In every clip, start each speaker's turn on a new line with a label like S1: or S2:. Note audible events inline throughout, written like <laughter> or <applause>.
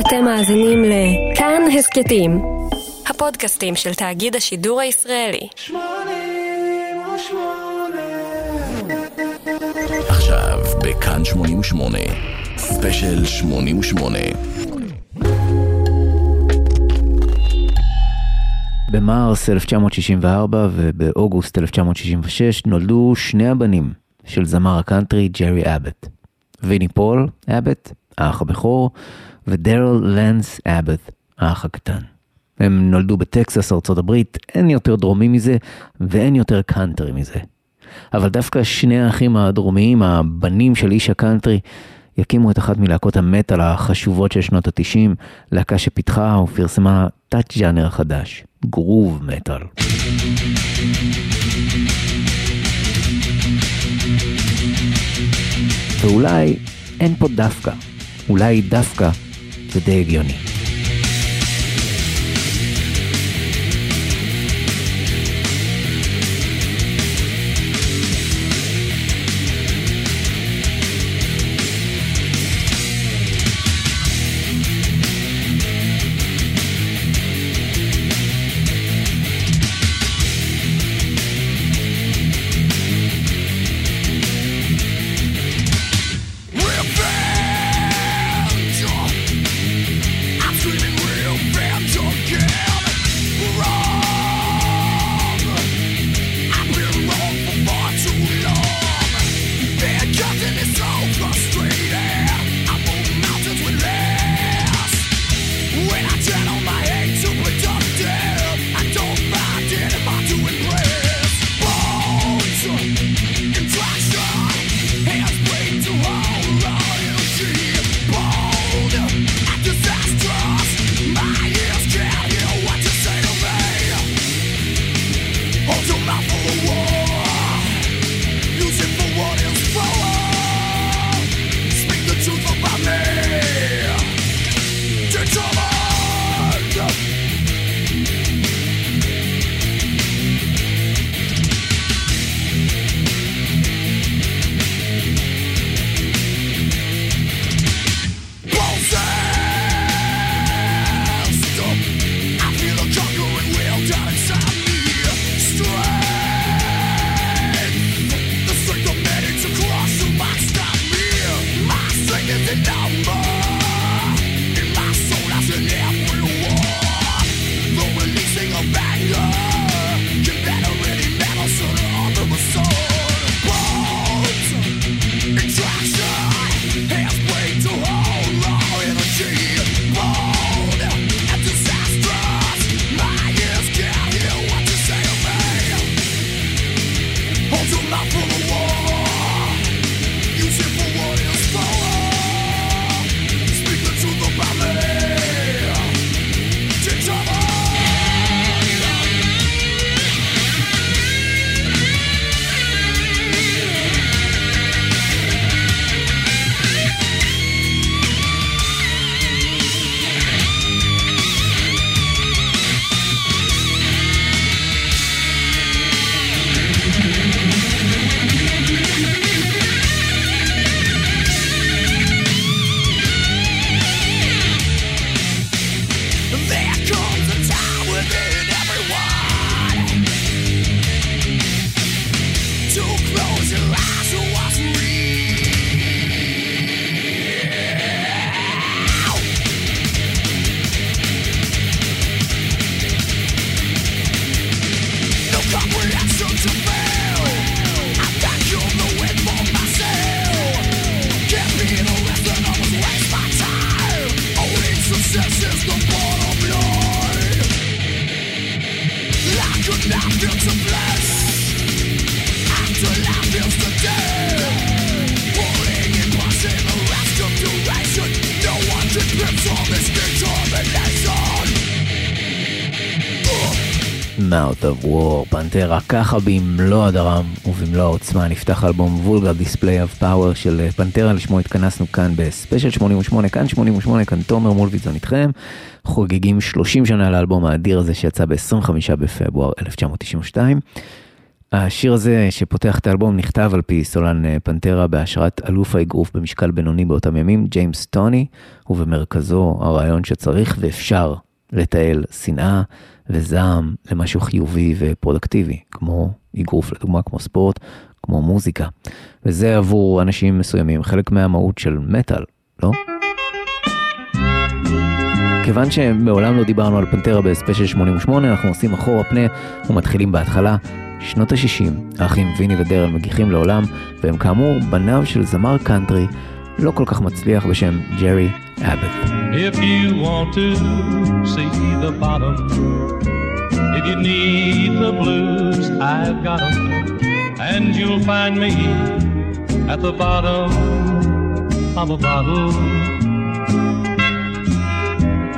S1: אתם מאזינים לכאן הסכתים, הפודקאסטים של תאגיד השידור הישראלי.
S2: עכשיו בכאן 88, ספיישל 88.
S3: במרס 1964 ובאוגוסט 1966 נולדו שני הבנים של זמר הקאנטרי ג'רי אבט. ויני פול אבט, האח הבכור, ודרל לנס אבט, האח הקטן. הם נולדו בטקסס, ארצות הברית, אין יותר דרומי מזה ואין יותר קאנטרי מזה. אבל דווקא שני האחים הדרומיים, הבנים של איש הקאנטרי, יקימו את אחת מלהקות המטאל החשובות של שנות התשעים, להקה שפיתחה ופרסמה תת-ג'אנר חדש, גרוב מטאל. ואולי אין פה דווקא, אולי דווקא זה די פנטרה ככה במלוא הדרם ובמלוא העוצמה. נפתח אלבום Vulgar Display of Power של פנטרה לשמו התכנסנו כאן בספיישל 88 כאן 88 כאן תומר מולוידזון איתכם. חוגגים 30 שנה לאלבום האדיר הזה שיצא ב-25 בפברואר 1992
S4: השיר הזה שפותח את האלבום נכתב על פי סולן אה, פנטרה בהשראת אלוף האגרוף במשקל בינוני באותם ימים, ג'יימס טוני, ובמרכזו הרעיון שצריך ואפשר לתעל שנאה וזעם למשהו חיובי ופרודקטיבי, כמו אגרוף לדוגמה, כמו ספורט, כמו מוזיקה. וזה עבור אנשים מסוימים חלק מהמהות של מטאל, לא? כיוון שמעולם לא דיברנו על פנטרה בספיישל 88, אנחנו עושים אחורה פנה ומתחילים בהתחלה. שנות ה-60, האחים ויני ודרל מגיחים לעולם, והם כאמור בניו של זמר קאנטרי לא כל כך מצליח בשם ג'רי Abbott. If you want to see the bottom, if you need the blues, I've got them. And you'll find me at the bottom of a bottle.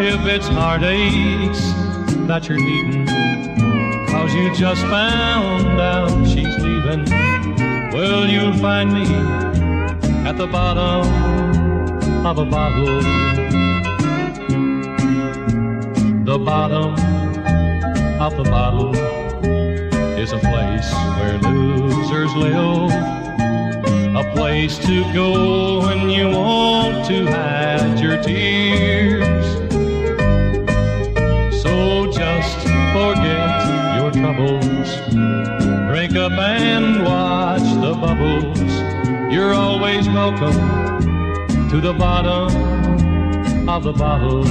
S4: If it's heartaches that you're needing, cause you just found out she's leaving, well, you'll find me at the bottom of a bottle. The bottom of the bottle is a place where losers live. A place to go when you want to hide your tears. So just forget your troubles. Drink up and watch the bubbles. You're always welcome to the bottom of the bottle.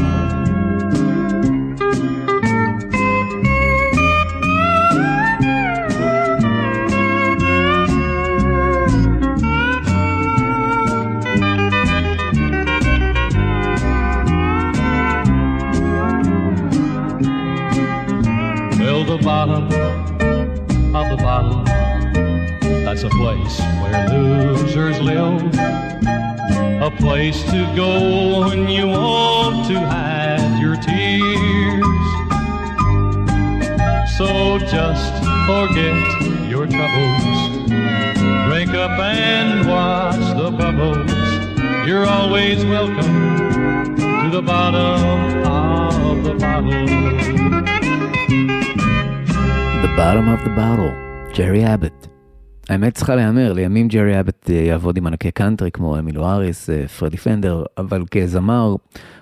S4: bottom of the bottle. That's a place where losers live A place to go when you want to hide your tears. So just forget your troubles. Drink up and watch the bubbles. You're always welcome to the bottom of the bottle. The bottom of the bottle, ג'רי אבט. האמת צריכה להיאמר, לימים ג'רי אבט אה, יעבוד עם ענקי קאנטרי כמו אמילו האריס, אה, פרדי פנדר, אבל כזמר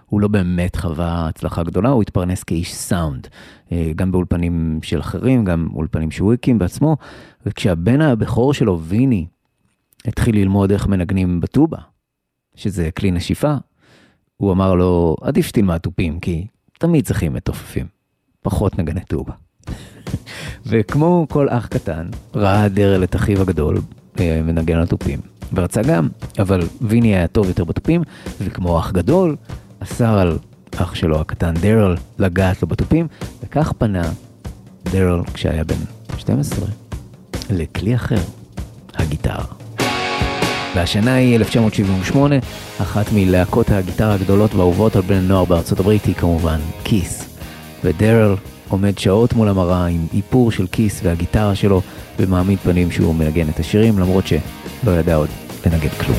S4: הוא לא באמת חווה הצלחה גדולה, הוא התפרנס כאיש סאונד, אה, גם באולפנים של אחרים, גם אולפנים שהוא הקים בעצמו, וכשהבן הבכור שלו, ויני, התחיל ללמוד איך מנגנים בטובה, שזה כלי נשיפה, הוא אמר לו, עדיף שתלמד תופים, כי תמיד צריכים מתופפים, פחות נגני טובה. <laughs> וכמו כל אח קטן, ראה דרל את אחיו הגדול אה, מנגן על תופים, ורצה גם, אבל ויני היה טוב יותר בתופים, וכמו אח גדול, אסר על אח שלו הקטן דרל לגעת לו בתופים, וכך פנה דרל כשהיה בן 12 לכלי אחר, הגיטרה. והשנה היא 1978, אחת מלהקות הגיטרה הגדולות והאהובות על בני נוער בארצות הברית היא כמובן כיס. ודרל עומד שעות מול המראה עם איפור של כיס והגיטרה שלו ומעמיד פנים שהוא מנגן את השירים למרות שלא ידע עוד לנגן כלום.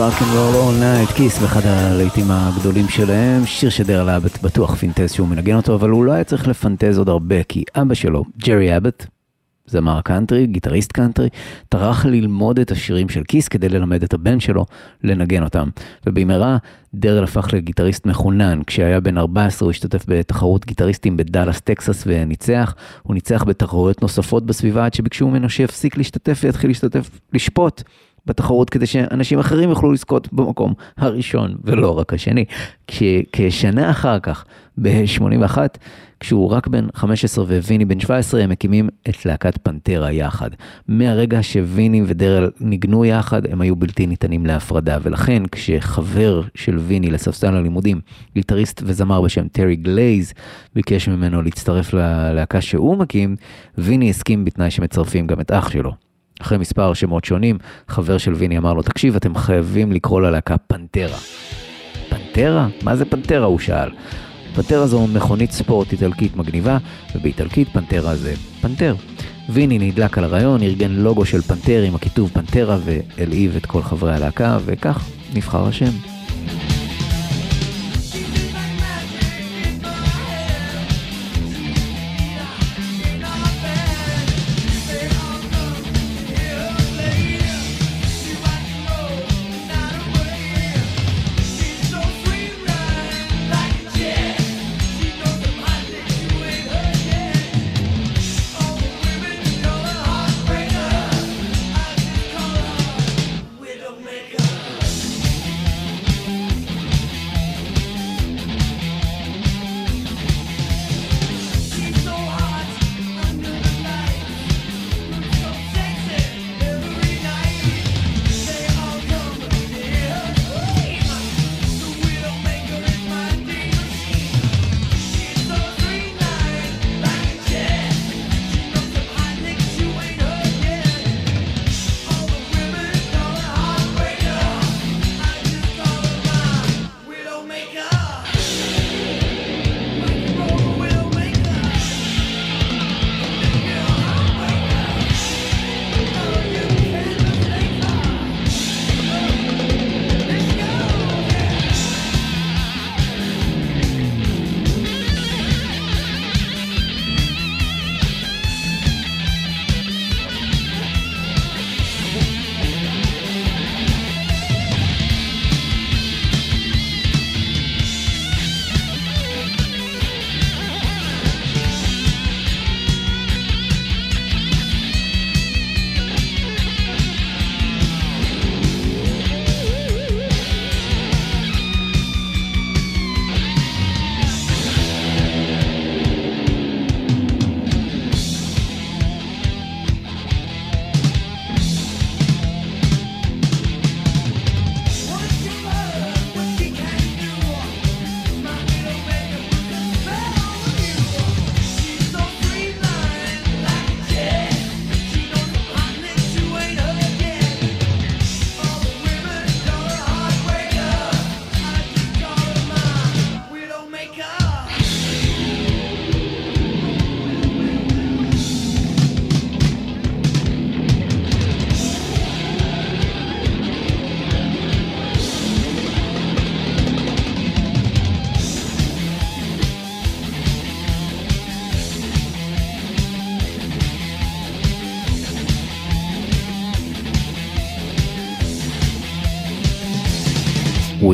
S4: Rock and Roll All Night, קיס באחד הלהיטים הגדולים שלהם, שיר שדרל אבט בטוח פינטז שהוא מנגן אותו, אבל הוא לא היה צריך לפנטז עוד הרבה, כי אבא שלו, ג'רי אבט, זמר קאנטרי, גיטריסט קאנטרי, טרח ללמוד את השירים של קיס כדי ללמד את הבן שלו לנגן אותם. ובמהרה דרל הפך לגיטריסט מחונן. כשהיה בן 14 הוא השתתף בתחרות גיטריסטים בדאלאס, טקסס וניצח. הוא ניצח בתחרויות נוספות בסביבה עד שביקשו ממנו שיפסיק להשתתף ויתחיל להשתתף, לשפוט. בתחרות כדי שאנשים אחרים יוכלו לזכות במקום הראשון ולא רק השני. כשנה אחר כך, ב-81, כשהוא רק בן 15 וויני בן 17, הם מקימים את להקת פנטרה יחד. מהרגע שוויני ודרל ניגנו יחד, הם היו בלתי ניתנים להפרדה, ולכן כשחבר של ויני לספסל הלימודים, גיטריסט וזמר בשם טרי גלייז, ביקש ממנו להצטרף ללהקה שהוא מקים, ויני הסכים בתנאי שמצרפים גם את אח שלו. אחרי מספר שמות שונים, חבר של ויני אמר לו, תקשיב, אתם חייבים לקרוא ללהקה פנטרה. פנטרה? מה זה פנטרה? הוא שאל. פנטרה זו מכונית ספורט איטלקית מגניבה, ובאיטלקית פנטרה זה פנטר. ויני נדלק על הרעיון, ארגן לוגו של פנטר עם הכיתוב פנטרה והלהיב את כל חברי הלהקה, וכך נבחר השם.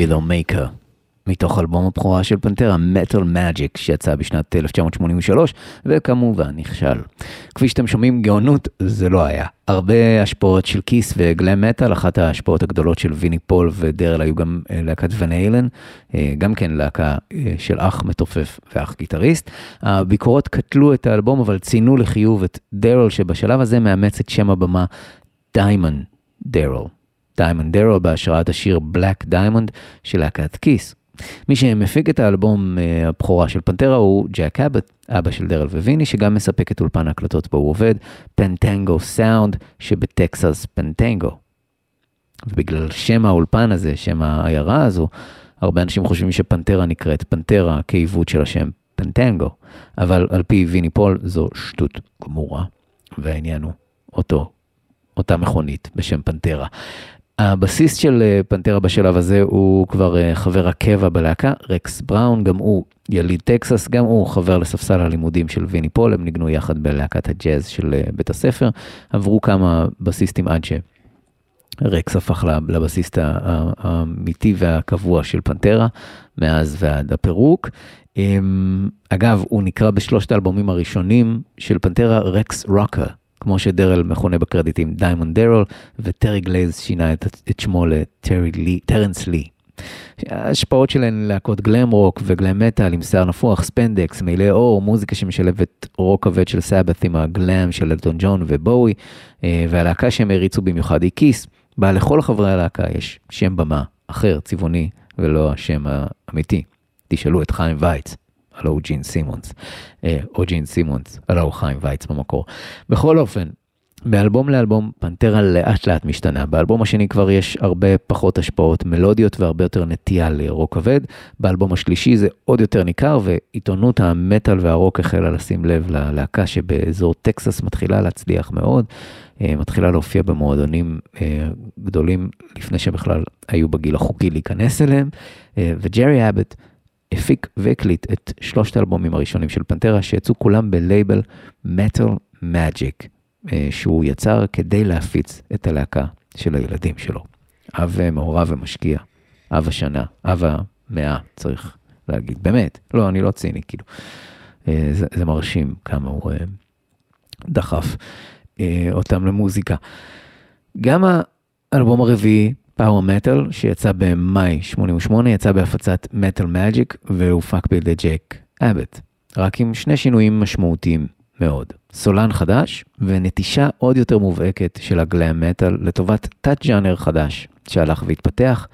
S4: Widowmaker, מתוך אלבום הבכורה של פנטרה, Metal Magic, שיצא בשנת 1983, וכמובן נכשל. כפי שאתם שומעים, גאונות זה לא היה. הרבה השפעות של כיס וגלם מטאל, אחת ההשפעות הגדולות של ויני פול ודרל היו גם אה, להקת ון איילן, אה, גם כן להקה אה, של אח מתופף ואח גיטריסט. הביקורות קטלו את האלבום, אבל ציינו לחיוב את דרל, שבשלב הזה מאמץ את שם הבמה דיימונד דרל. דיימונד דרל בהשראת השיר Black Diamond של להקת קיס. מי שמפיק את האלבום אה, הבכורה של פנטרה הוא ג'ק אבט, אבא של דרל וויני, שגם מספק את אולפן ההקלטות בו הוא עובד, פנטגו סאונד שבטקסס פנטגו. ובגלל שם האולפן הזה, שם העיירה הזו, הרבה אנשים חושבים שפנטרה נקראת פנטרה כעיוות של השם פנטגו, אבל על פי ויני פול זו שטות גמורה, והעניין הוא אותו, אותה מכונית בשם פנטרה. הבסיסט של אה, פנטרה בשלב הזה הוא כבר אה, חבר הקבע בלהקה, רקס בראון, גם הוא יליד טקסס, גם הוא חבר לספסל הלימודים של ויני פול, הם ניגנו יחד בלהקת הג'אז של אה, בית הספר, עברו כמה בסיסטים עד שרקס הפך לבסיסט האמיתי והקבוע של פנטרה, מאז ועד הפירוק. אמ, אגב, הוא נקרא בשלושת האלבומים הראשונים של פנטרה רקס רוקר. כמו שדרל מכונה בקרדיטים דיימונד דרל, וטרי גלייז שינה את, את שמו לטרנס לי. ההשפעות שלהן להקות גלם רוק וגלם מטאל עם שיער נפוח, ספנדקס, מעילי עור, מוזיקה שמשלבת רוק כבד של סאבת עם הגלם של אלטון ג'ון ובואי, אה, והלהקה שהם הריצו במיוחד היא קיס, בה לכל חברי הלהקה יש שם במה אחר, צבעוני, ולא השם האמיתי. תשאלו את חיים וייץ. הלו הוא ג'ין סימונס, אה, או ג'ין סימונס, הלו הוא חיים וייץ במקור. בכל אופן, מאלבום לאלבום פנטרה לאט לאט משתנה. באלבום השני כבר יש הרבה פחות השפעות מלודיות והרבה יותר נטייה לרוק כבד. באלבום השלישי זה עוד יותר ניכר ועיתונות המטאל והרוק החלה לשים לב ללהקה שבאזור טקסס מתחילה להצליח מאוד. אה, מתחילה להופיע במועדונים אה, גדולים לפני שבכלל היו בגיל החוקי להיכנס אליהם. וג'רי אבט הפיק והקליט את שלושת האלבומים הראשונים של פנטרה, שיצאו כולם בלייבל Magic, אה, שהוא יצר כדי להפיץ את הלהקה של הילדים שלו. אב מעורב ומשקיע, אב השנה, אב המאה, צריך להגיד. באמת, לא, אני לא ציני, כאילו. אה, זה, זה מרשים כמה הוא אה, דחף אותם למוזיקה. גם האלבום הרביעי, Power Metal, שיצא במאי 88, יצא בהפצת מטאל מג'יק והופק בידי ג'ק אבט, רק עם שני שינויים משמעותיים מאוד. סולן חדש ונטישה עוד יותר מובהקת של הגלאם מטאל לטובת תת-ג'אנר חדש שהלך והתפתח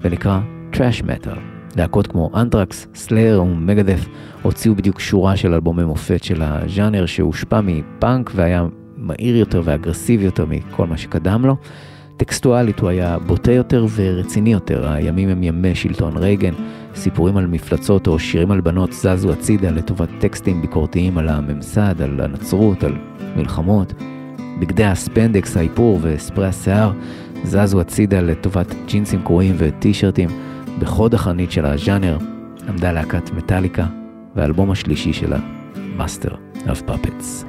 S4: ונקרא טראש מטאל. להקות כמו אנטרקס, סלייר ומגדת' הוציאו בדיוק שורה של אלבומי מופת של הז'אנר שהושפע מפאנק והיה מהיר יותר ואגרסיבי יותר מכל מה שקדם לו. טקסטואלית הוא היה בוטה יותר ורציני יותר, הימים הם ימי שלטון רייגן, סיפורים על מפלצות או שירים על בנות זזו הצידה לטובת טקסטים ביקורתיים על הממסד, על הנצרות, על מלחמות. בגדי הספנדקס, האיפור וספרי השיער זזו הצידה לטובת ג'ינסים קרועים וטישרטים. בחוד החנית של הז'אנר עמדה להקת מטאליקה, והאלבום השלישי שלה, Master of Puppets.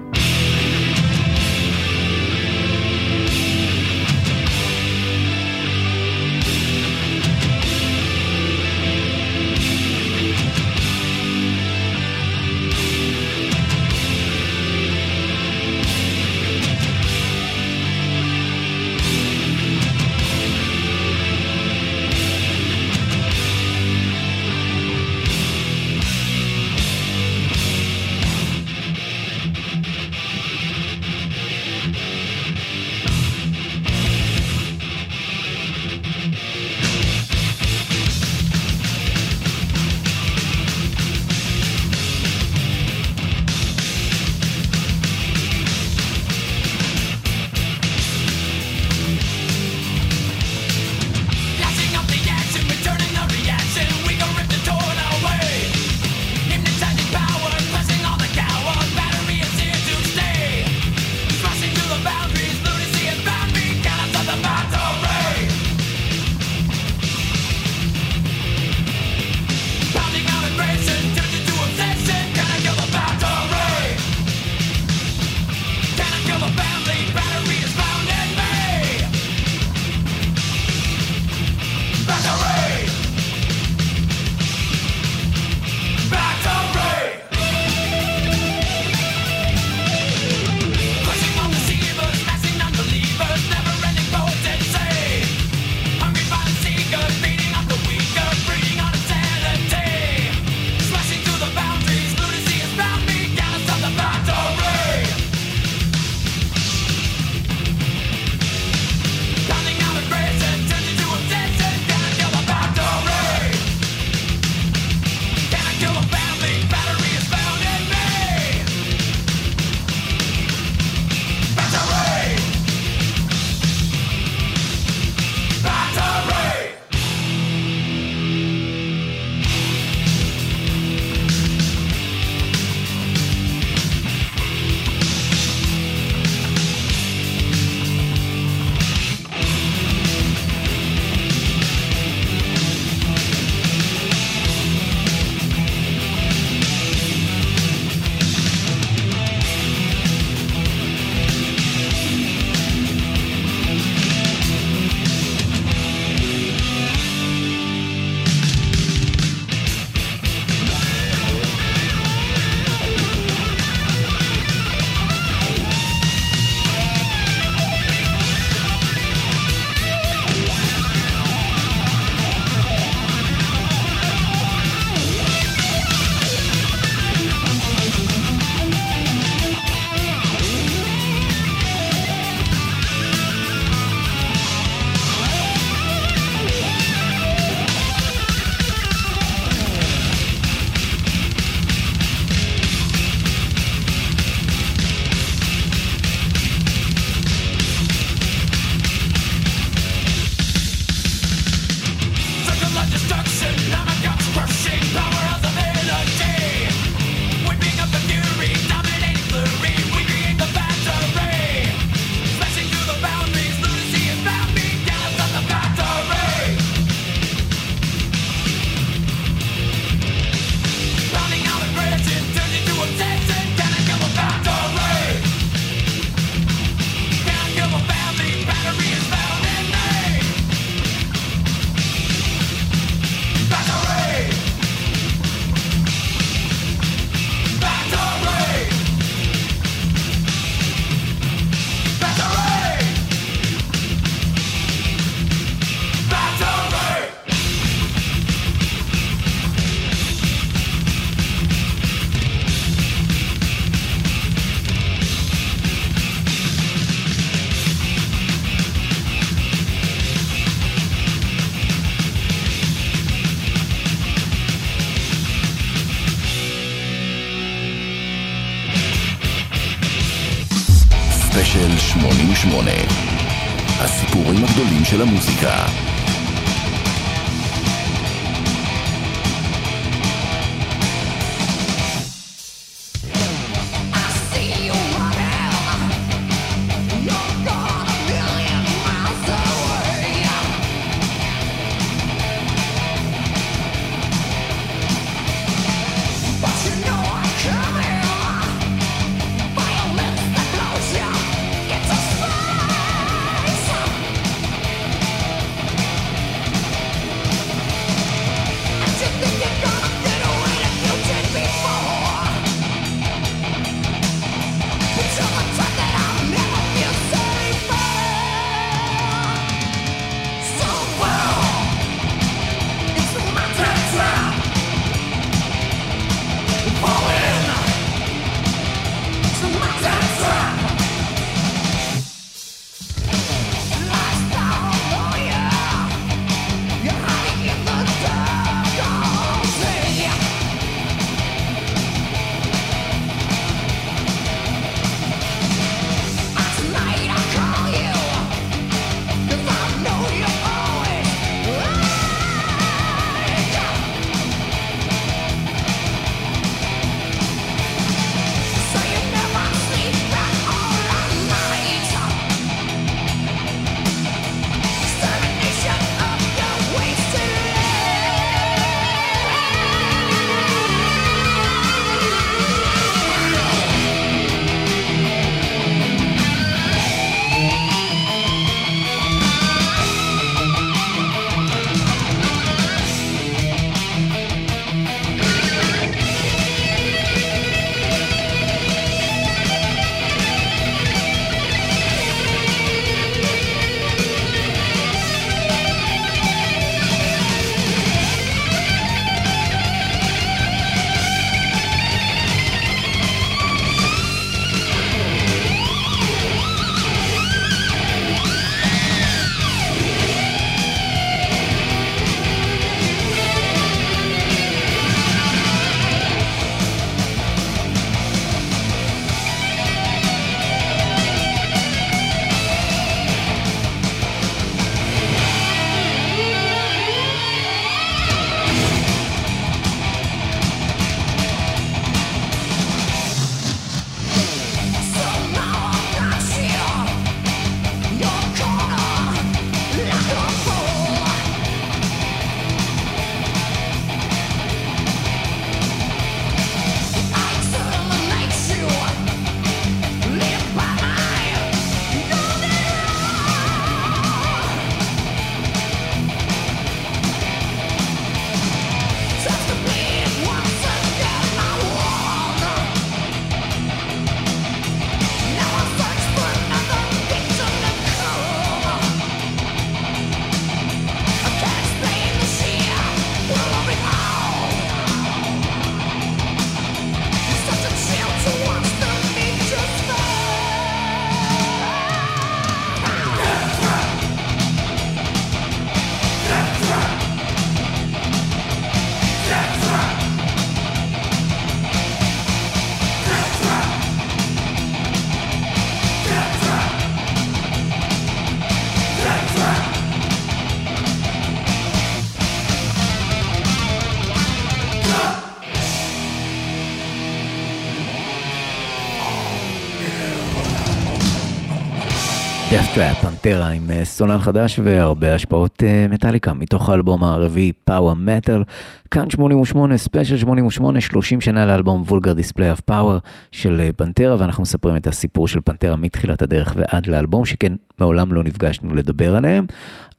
S4: פנטרה עם אה, סולן חדש והרבה השפעות אה, מטאליקה מתוך האלבום הרביעי Power Metal, כאן 88, ספיישל 88, 30 שנה לאלבום Vulgar Display of Power של אה, פנטרה ואנחנו מספרים את הסיפור של פנטרה מתחילת הדרך ועד לאלבום שכן מעולם לא נפגשנו לדבר עליהם.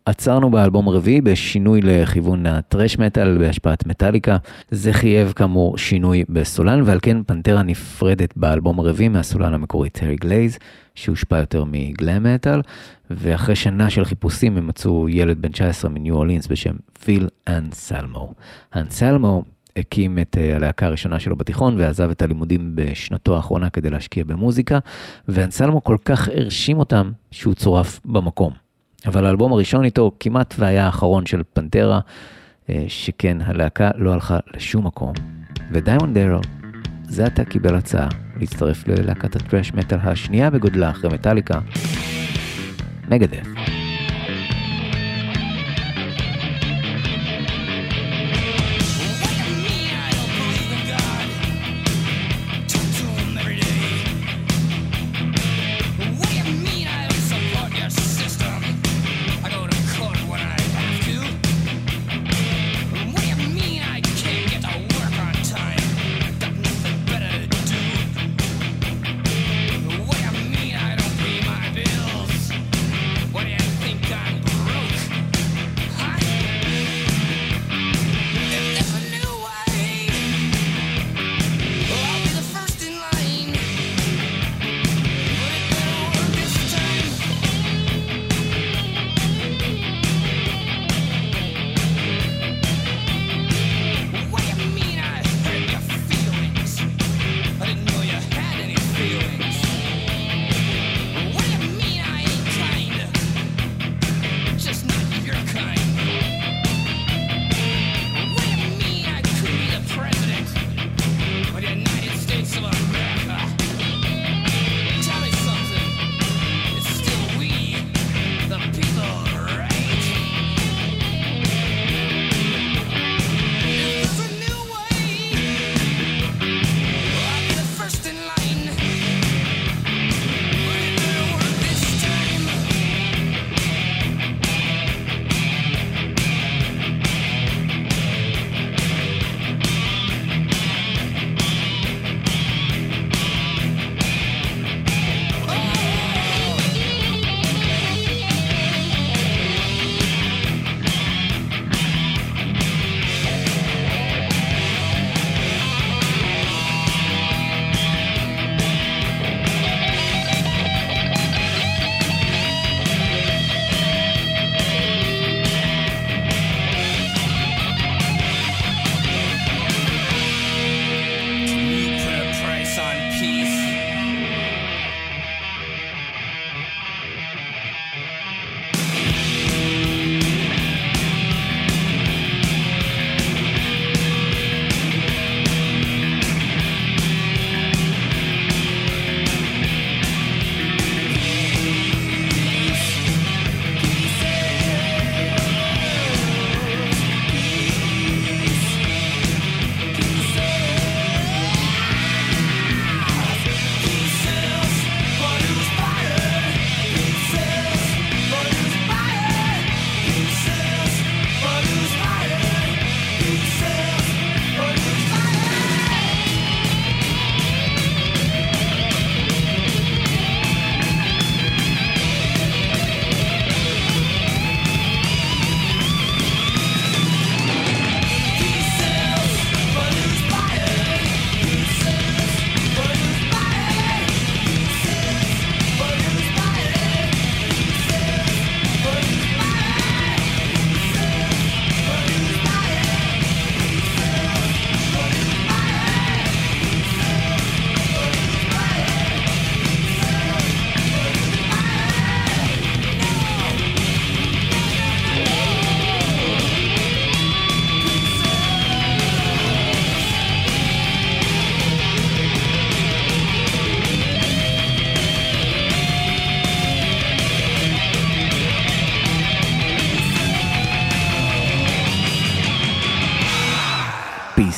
S4: עצרנו באלבום הרביעי בשינוי לכיוון הטרש מטאל בהשפעת מטאליקה. זה חייב כאמור שינוי בסולן ועל כן פנטרה נפרדת באלבום הרביעי מהסולן המקורי טרי גלייז שהושפע יותר מגלם מטאל ואחרי שנה של חיפושים הם מצאו ילד בן 19 מניו אורלינס בשם פיל אנסלמו. אנסלמו הקים את אה, הלהקה הראשונה שלו בתיכון ועזב את הלימודים בשנתו האחרונה כדי להשקיע במוזיקה ואנסלמו כל כך הרשים אותם שהוא צורף במקום. אבל האלבום הראשון איתו כמעט והיה האחרון של פנטרה, אה, שכן הלהקה לא הלכה לשום מקום. ודיימונד דרל, זה עתה קיבל הצעה
S3: להצטרף ללהקת הטרש מטאל השנייה בגודלה אחרי מטאליקה, מגדף.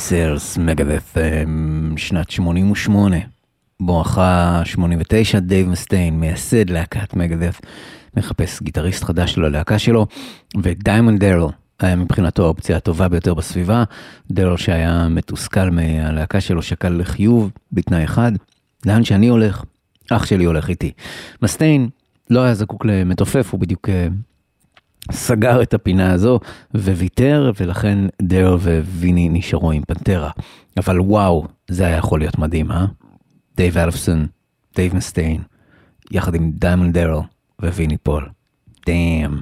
S3: Peace Sells, מגדף, שנת 88, בואכה 89, דייב מסטיין, מייסד להקת מגדף, מחפש גיטריסט חדש ללהקה שלו, ודיימונד דרל היה מבחינתו האופציה הטובה ביותר בסביבה, דרל שהיה מתוסכל מהלהקה שלו שקל לחיוב, בתנאי אחד, לאן שאני הולך, אח שלי הולך איתי. מסטיין לא היה זקוק למתופף, הוא בדיוק סגר את הפינה הזו וויתר, ולכן דרל וויני נשארו עם פנטרה. אבל וואו, זה היה יכול להיות מדהים, אה? דייב אלפסון, דייב מסטיין, יחד עם דיימונד דרל וויני פול. Damn.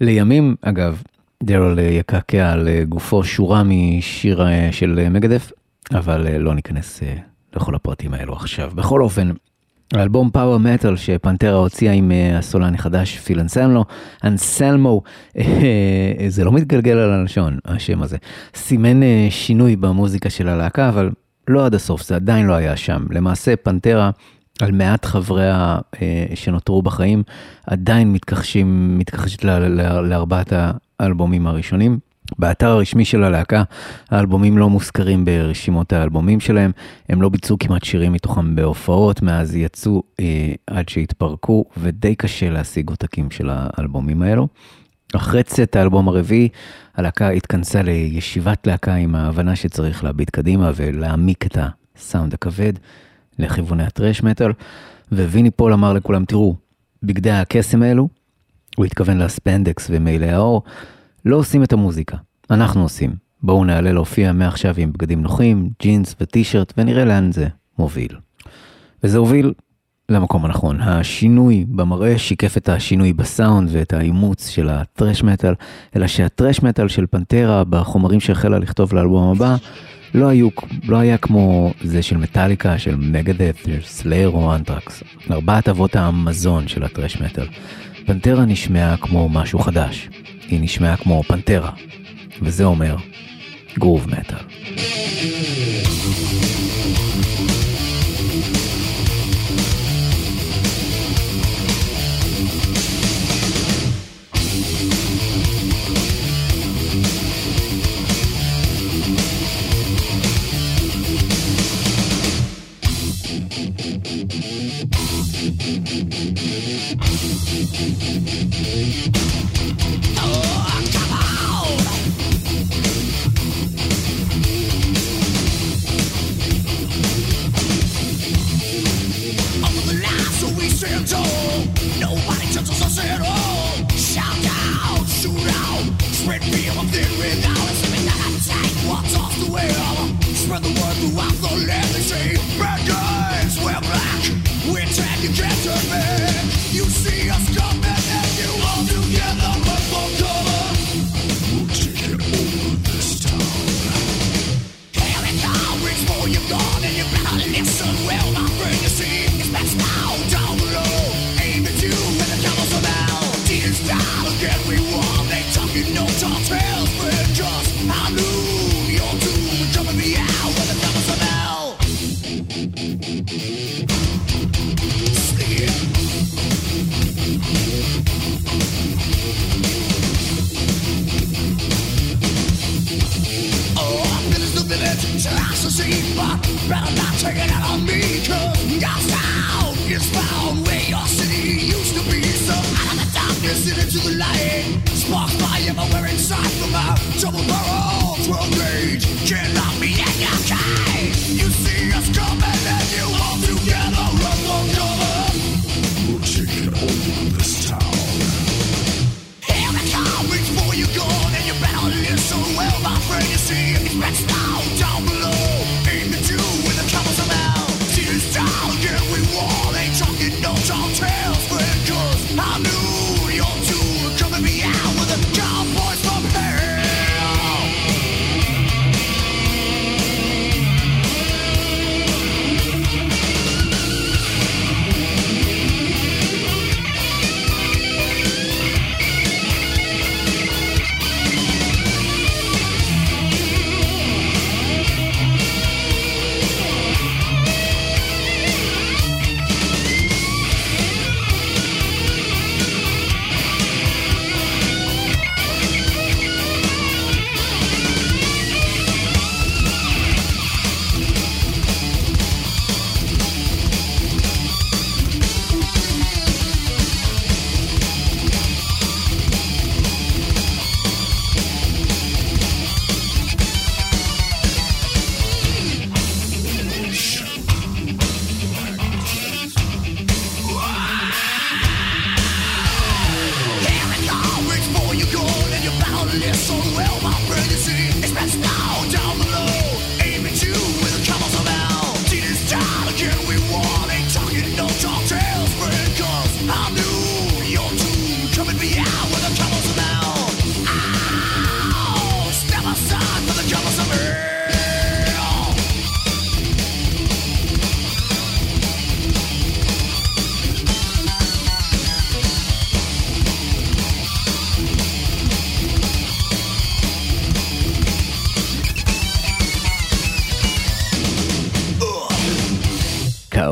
S3: לימים, אגב, דרל יקעקע על גופו שורה משיר של מגדף, אבל לא ניכנס לכל הפרטים האלו עכשיו. בכל אופן, האלבום פאוור מטאל שפנטרה הוציאה עם הסולן החדש פיל אנסלמו, אנסלמו, זה לא מתגלגל על הלשון השם הזה, סימן אה, שינוי במוזיקה של הלהקה אבל
S4: לא עד הסוף זה עדיין לא היה שם למעשה פנטרה. על מעט חבריה אה, שנותרו בחיים, עדיין מתכחשים, מתכחשת לארבעת האלבומים הראשונים. באתר הרשמי של הלהקה, האלבומים לא מוזכרים ברשימות האלבומים שלהם, הם לא ביצעו כמעט שירים מתוכם בהופעות, מאז יצאו אה, עד שהתפרקו, ודי קשה להשיג עותקים של האלבומים האלו. אחרי צאת האלבום הרביעי, הלהקה התכנסה לישיבת להקה עם ההבנה שצריך להביט קדימה ולהעמיק את הסאונד הכבד לכיווני הטרש מטאל, וויני פול אמר לכולם, תראו, בגדי הקסם האלו, הוא התכוון לספנדקס ומעילי האור, לא עושים את המוזיקה, אנחנו עושים. בואו נעלה להופיע מעכשיו עם בגדים נוחים, ג'ינס וטישרט, ונראה לאן זה מוביל. וזה הוביל למקום הנכון. השינוי במראה שיקף את השינוי בסאונד ואת האימוץ של הטרש מטאל, אלא שהטרש מטאל של פנטרה בחומרים שהחלה לכתוב לאלבום הבא, לא, היו, לא היה כמו זה של מטאליקה, של מגדף, של סלייר או אנטרקס. ארבעת אבות המזון של הטרש מטאל. פנטרה נשמעה כמו משהו חדש. היא נשמעה כמו פנטרה, וזה אומר גרוב מטאל.
S3: Thank you. door.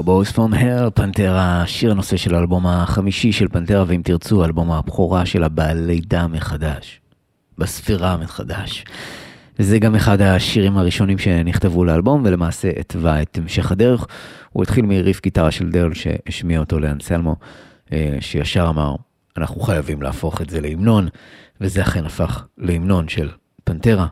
S3: Cowboys from Hell,
S4: פנטרה, שיר הנושא של האלבום החמישי של פנטרה, ואם תרצו, אלבום הבכורה שלה בלידה מחדש, בספירה מחדש. זה גם אחד השירים הראשונים שנכתבו לאלבום, ולמעשה התווה את המשך הדרך. הוא התחיל מריף גיטרה של דרל שהשמיע אותו לאנסלמו, אה, שישר אמר, אנחנו חייבים להפוך את זה להמנון, וזה אכן הפך להמנון של פנטרה.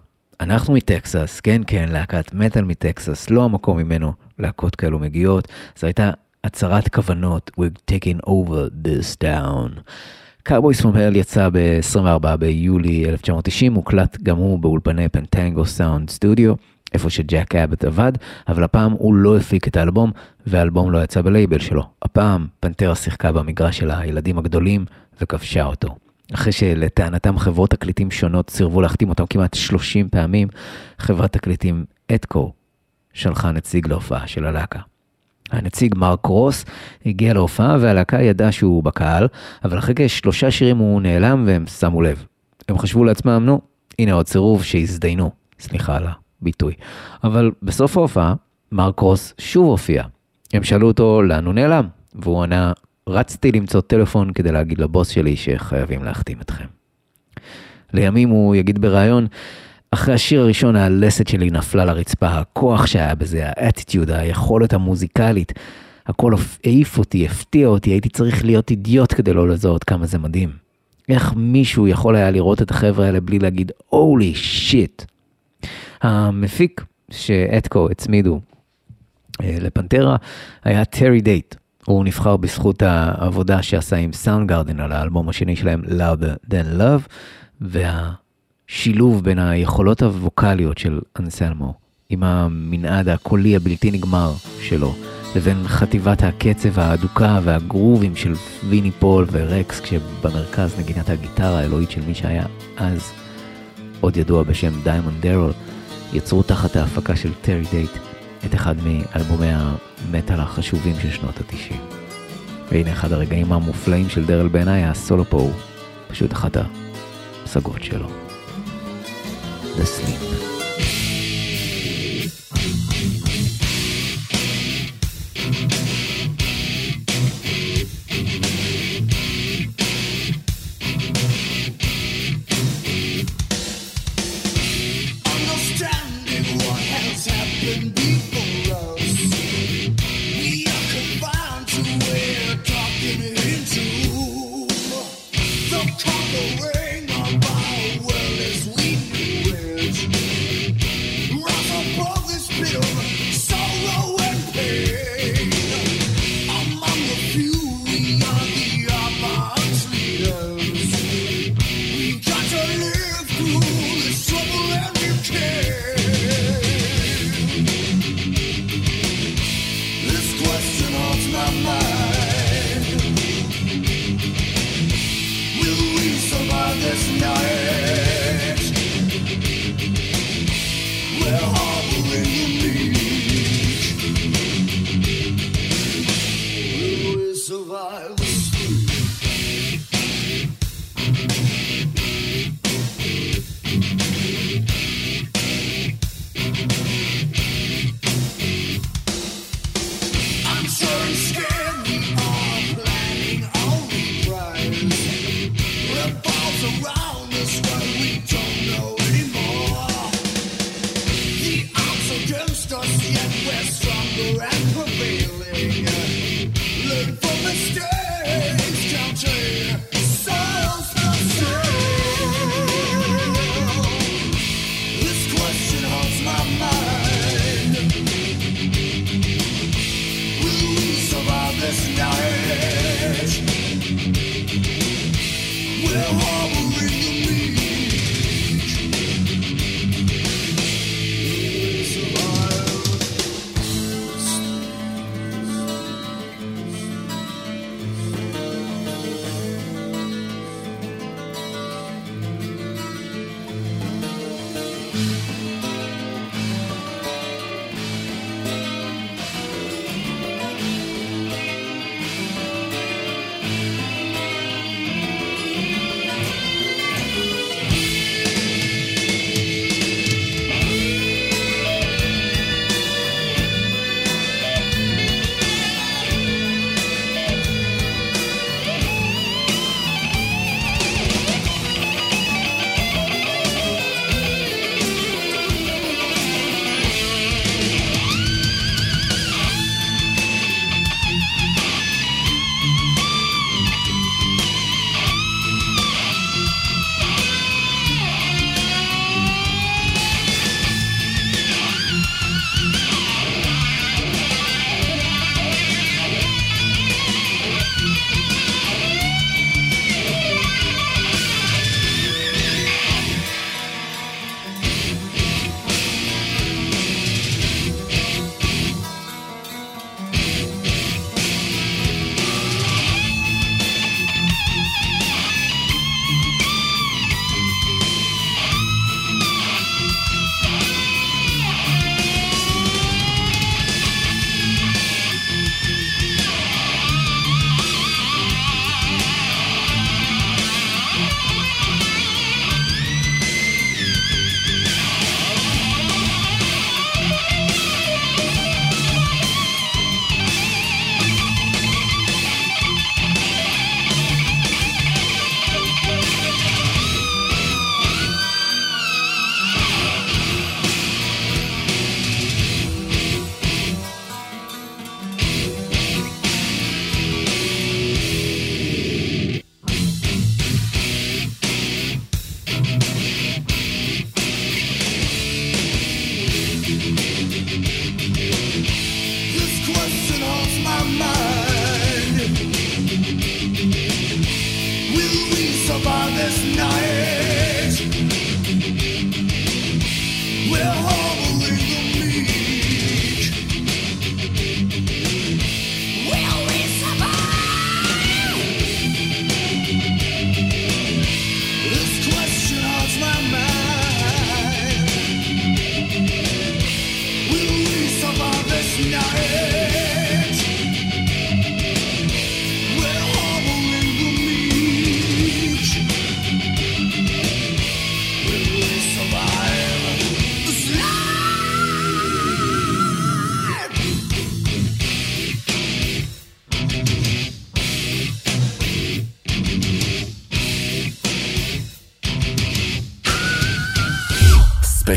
S4: אנחנו מטקסס, כן כן, להקת מטאל מטקסס, לא המקום ממנו להקות כאלו מגיעות. זו הייתה הצהרת כוונות, We're taking over this town. From Hell יצא ב-24 ביולי 1990, הוקלט גם הוא באולפני פנטנגו סאונד סטודיו, איפה שג'ק אבט עבד, אבל הפעם הוא לא הפיק את האלבום, והאלבום לא יצא בלייבל שלו. הפעם פנטרה שיחקה במגרש של הילדים הגדולים וכבשה אותו. אחרי שלטענתם חברות תקליטים שונות סירבו להחתים אותם כמעט 30 פעמים, חברת תקליטים אתקו שלחה נציג להופעה של הלהקה. הנציג מרק רוס הגיע להופעה והלהקה ידעה שהוא בקהל, אבל אחרי כשלושה שירים הוא נעלם והם שמו לב. הם חשבו לעצמם, נו, הנה עוד סירוב שהזדיינו, סליחה על הביטוי. אבל בסוף ההופעה, מרק רוס שוב הופיע. הם שאלו אותו לאן הוא נעלם, והוא ענה, רצתי למצוא טלפון כדי להגיד לבוס שלי שחייבים להחתים אתכם. לימים הוא יגיד בריאיון, אחרי השיר הראשון הלסת שלי נפלה לרצפה, הכוח שהיה בזה, האטיטיוד, היכולת המוזיקלית, הכל העיף אותי, הפתיע אותי, הייתי צריך להיות אידיוט כדי לא לזהות כמה זה מדהים. איך מישהו יכול היה לראות את החבר'ה האלה בלי להגיד, holy shit. המפיק שאטקו הצמידו אה, לפנטרה היה טרי דייט. הוא נבחר בזכות העבודה שעשה עם סאונדגארדן על האלבום השני שלהם, Louder Than Love, והשילוב בין היכולות הווקאליות של אנסלמו עם המנעד הקולי הבלתי נגמר שלו, לבין חטיבת הקצב האדוקה והגרובים של ויני פול ורקס, כשבמרכז נגינת הגיטרה האלוהית של מי שהיה אז עוד ידוע בשם דיימונד דרל, יצרו תחת ההפקה של טרי דייט את אחד מאלבומי המטאל החשובים של שנות התשעים. והנה אחד הרגעים המופלאים של דרל בעיניי, הסולו פה הוא פשוט אחת הפסגות שלו. The Sleep.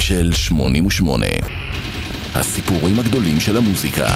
S2: ספיישל 88 הסיפורים הגדולים של המוזיקה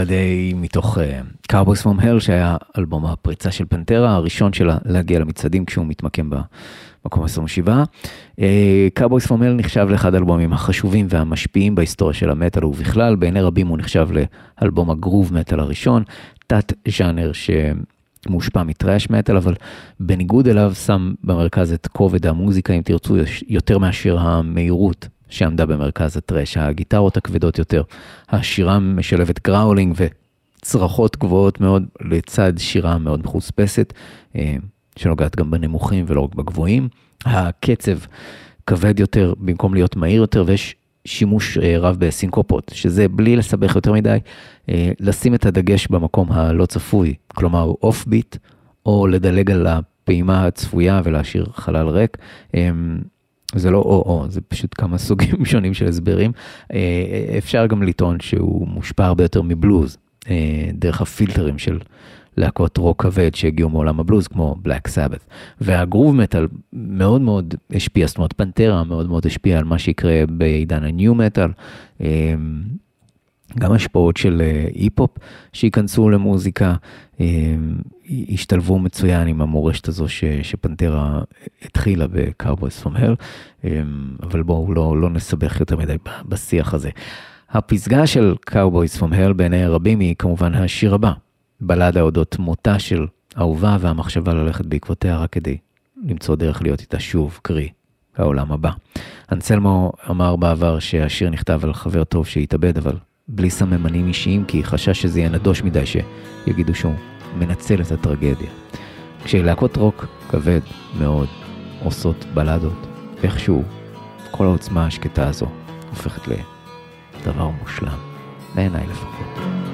S4: Psycho Holiday מתוך Cowboys from Hell שהיה אלבום הפריצה של פנטרה הראשון שלה להגיע למצעדים כשהוא מתמקם במקום 27. Cowboys from Hell נחשב לאחד האלבומים החשובים והמשפיעים בהיסטוריה של המטאל ובכלל בעיני רבים הוא נחשב לאלבום הגרוב מטאל הראשון תת ז'אנר שמושפע מטרש מטאל אבל בניגוד אליו שם במרכז את כובד המוזיקה אם תרצו יותר מאשר המהירות שעמדה במרכז הטרש, הגיטרות הכבדות יותר, השירה משלבת growling וצרחות גבוהות מאוד לצד שירה מאוד מחוספסת, אה, שנוגעת גם בנמוכים ולא רק בגבוהים. הקצב כבד יותר במקום להיות מהיר יותר ויש שימוש אה, רב בסינקופות, שזה בלי לסבך יותר מדי, אה, לשים את הדגש במקום הלא צפוי, כלומר off beat, או לדלג על הפעימה הצפויה ולהשאיר חלל ריק. זה לא או-או, זה פשוט כמה סוגים <laughs> שונים של הסברים. אה, אפשר גם לטעון שהוא מושפע הרבה יותר מבלוז, אה, דרך הפילטרים של להקות רוק כבד שהגיעו מעולם הבלוז, כמו בלק סאבת. והגרוב מטאל מאוד מאוד השפיע, זאת אומרת פנטרה מאוד מאוד השפיע על מה שיקרה בעידן הניו מטאל. אה, גם השפעות של היפ-הופ שייכנסו למוזיקה, השתלבו מצוין עם המורשת הזו ש, שפנטרה התחילה ב Cowboys from Hell, אבל בואו לא, לא נסבך יותר מדי בשיח הזה. הפסגה של Cowboys from Hell בעיני רבים היא כמובן השיר הבא, בלדה אודות מותה של אהובה והמחשבה ללכת בעקבותיה רק כדי למצוא דרך להיות איתה שוב, קרי, העולם הבא. אנסלמו אמר בעבר שהשיר נכתב על חבר טוב שהתאבד, אבל בלי סממנים אישיים, כי חשש שזה יהיה נדוש מדי שיגידו שהוא מנצל את הטרגדיה. כשלהקות רוק כבד מאוד עושות בלדות, איכשהו כל העוצמה השקטה הזו הופכת לדבר מושלם, בעיניי לפחות.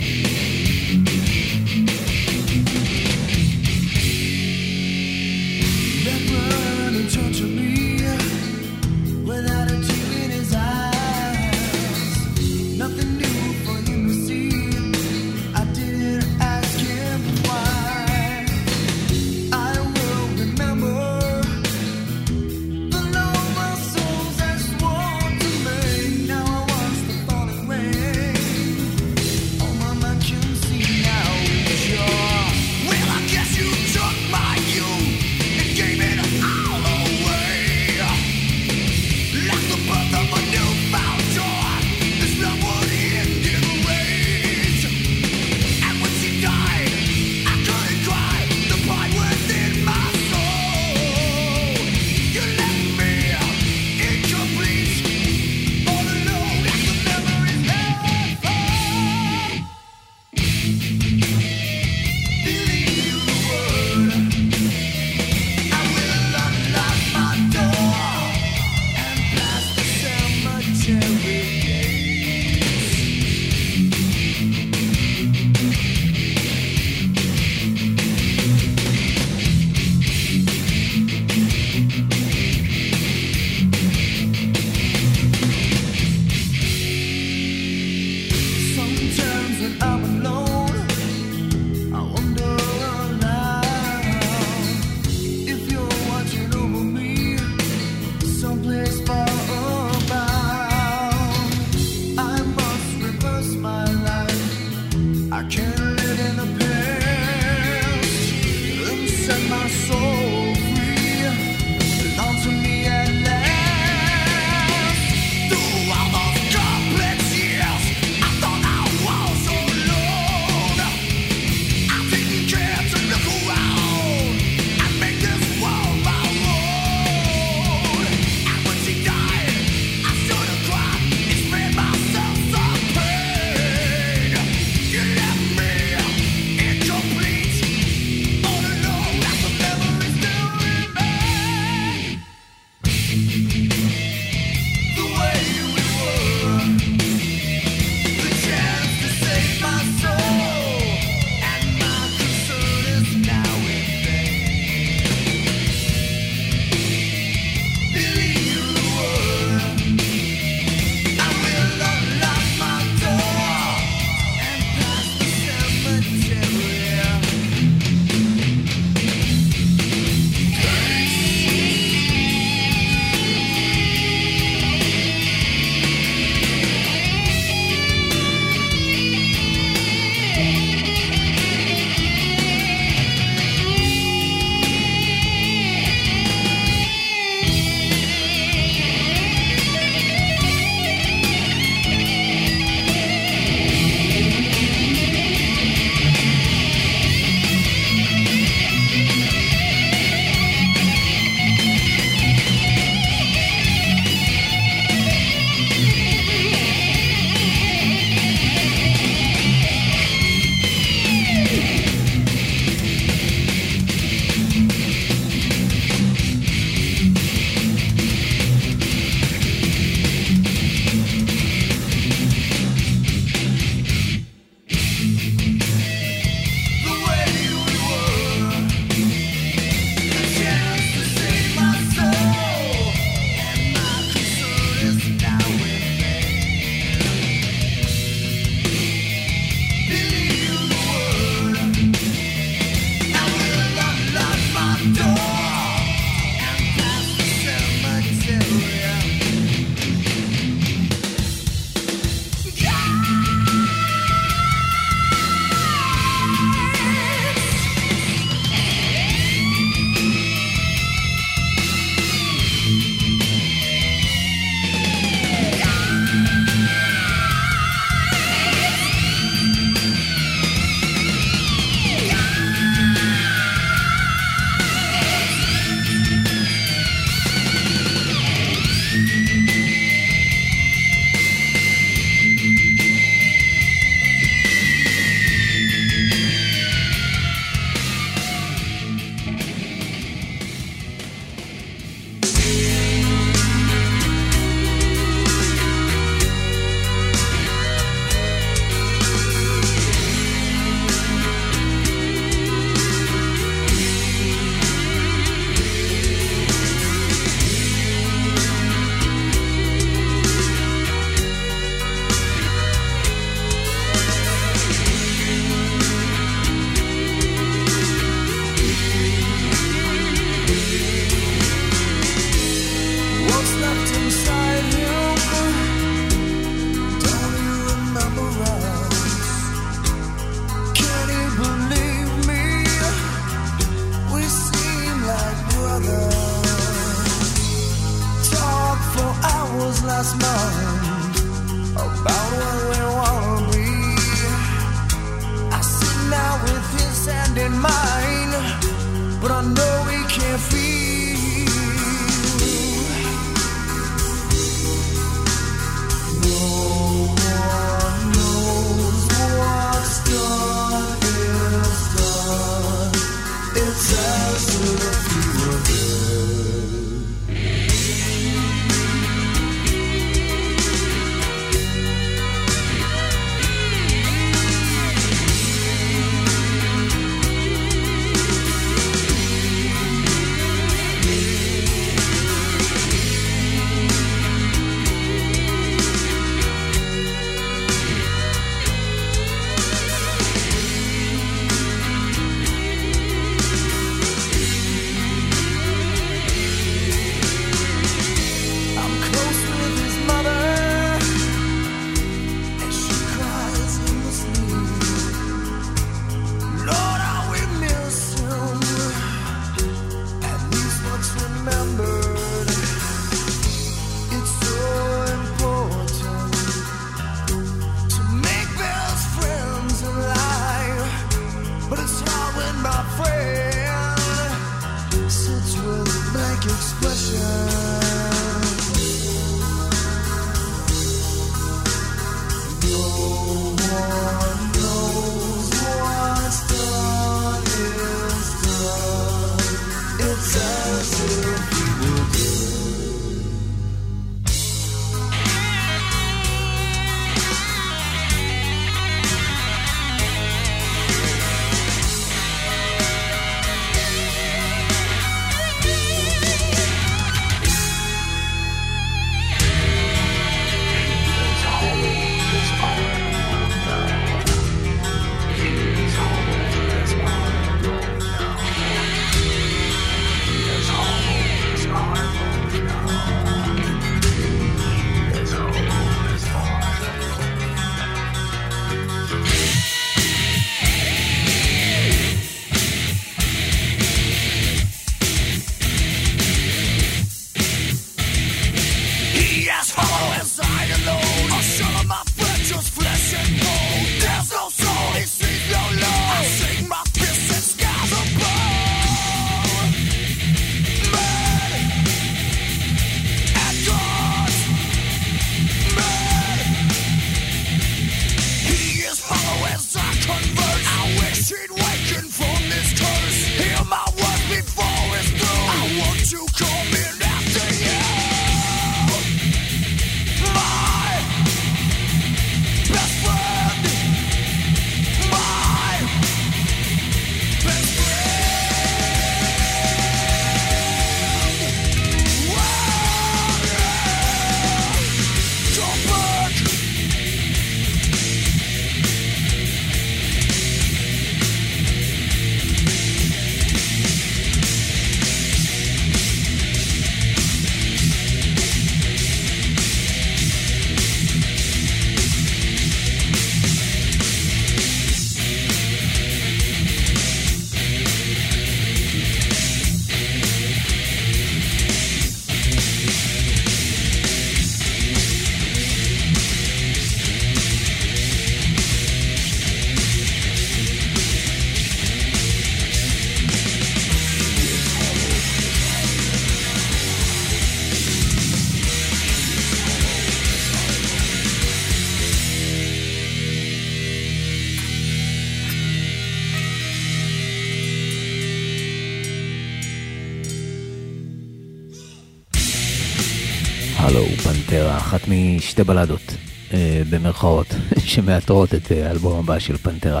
S5: אחת משתי בלדות, אה, במרכאות, <laughs> שמאתרות את אה, האלבום הבא של פנטרה,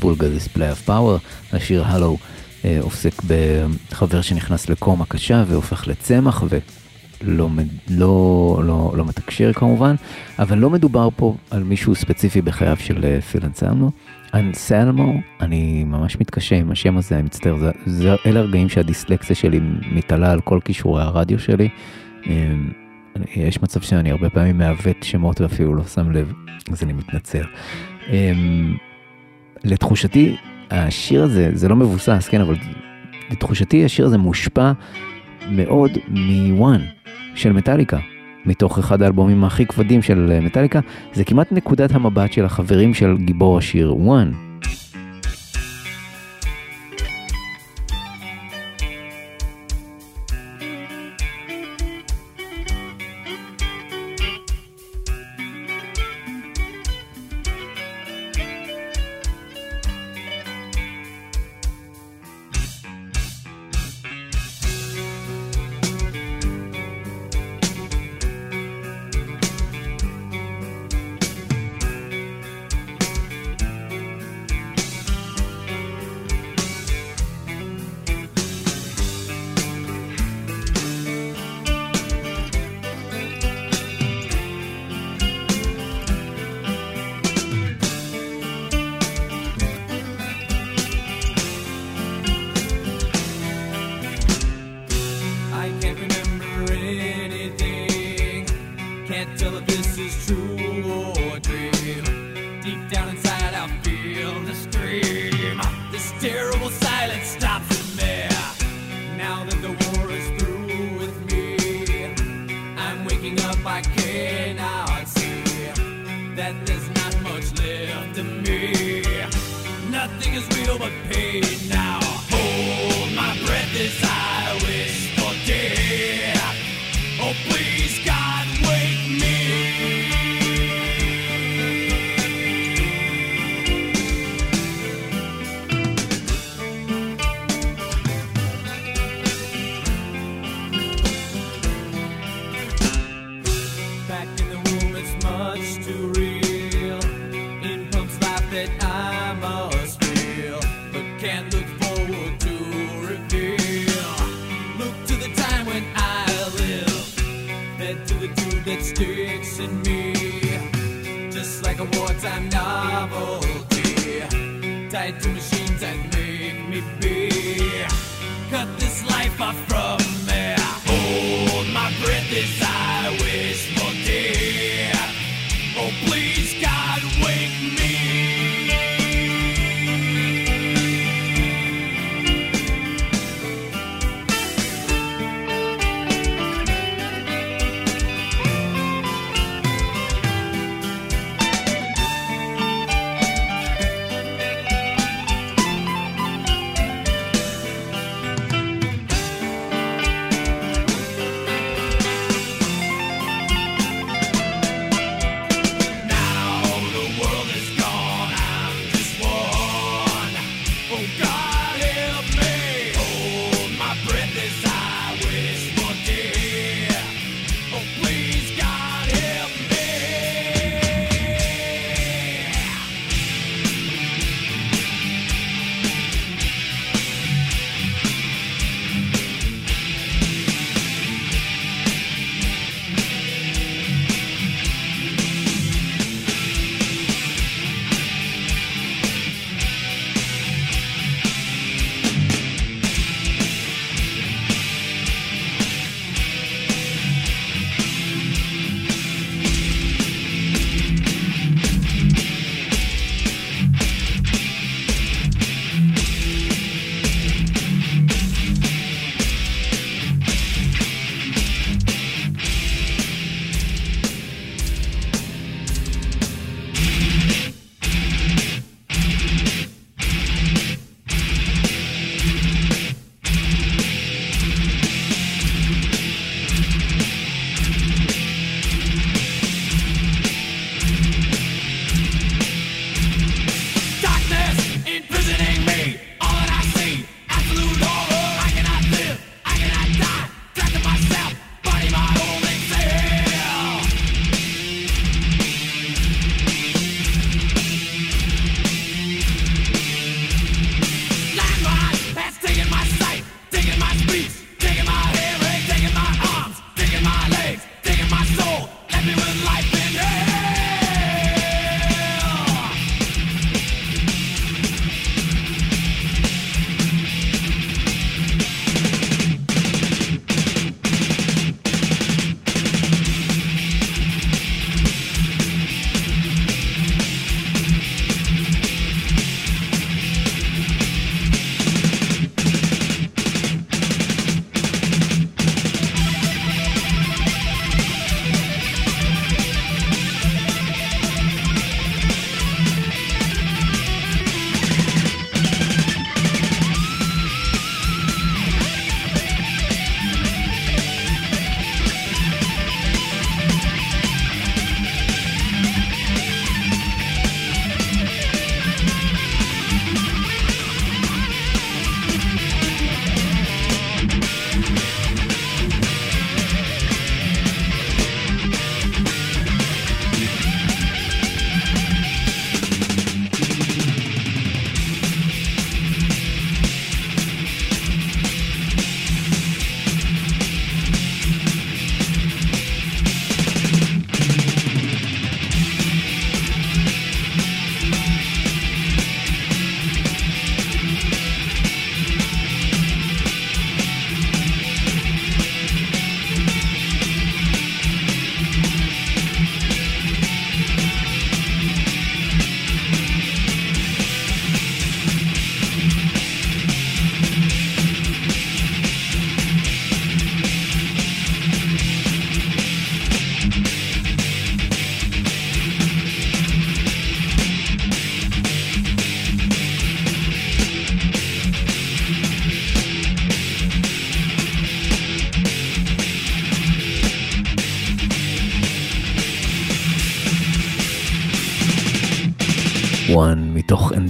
S5: בולגה דיספליי אף פאוור. השיר הלו אה, עוסק בחבר שנכנס לקומה קשה והופך לצמח ולא לא, לא, לא מתקשר כמובן, אבל לא מדובר פה על מישהו ספציפי בחייו של פיל אנסלמו. אנסלמו, אני ממש מתקשה עם השם הזה, אני מצטער, זה, זה, אלה הרגעים שהדיסלקסיה שלי מתעלה על כל כישורי הרדיו שלי. אה, יש מצב שאני הרבה פעמים מעוות שמות ואפילו לא שם לב, אז אני מתנצל. אמ, לתחושתי, השיר הזה, זה לא מבוסס, כן, אבל לתחושתי השיר הזה מושפע מאוד מוואן של מטאליקה. מתוך אחד האלבומים הכי כבדים של מטאליקה, זה כמעט נקודת המבט של החברים של גיבור השיר וואן.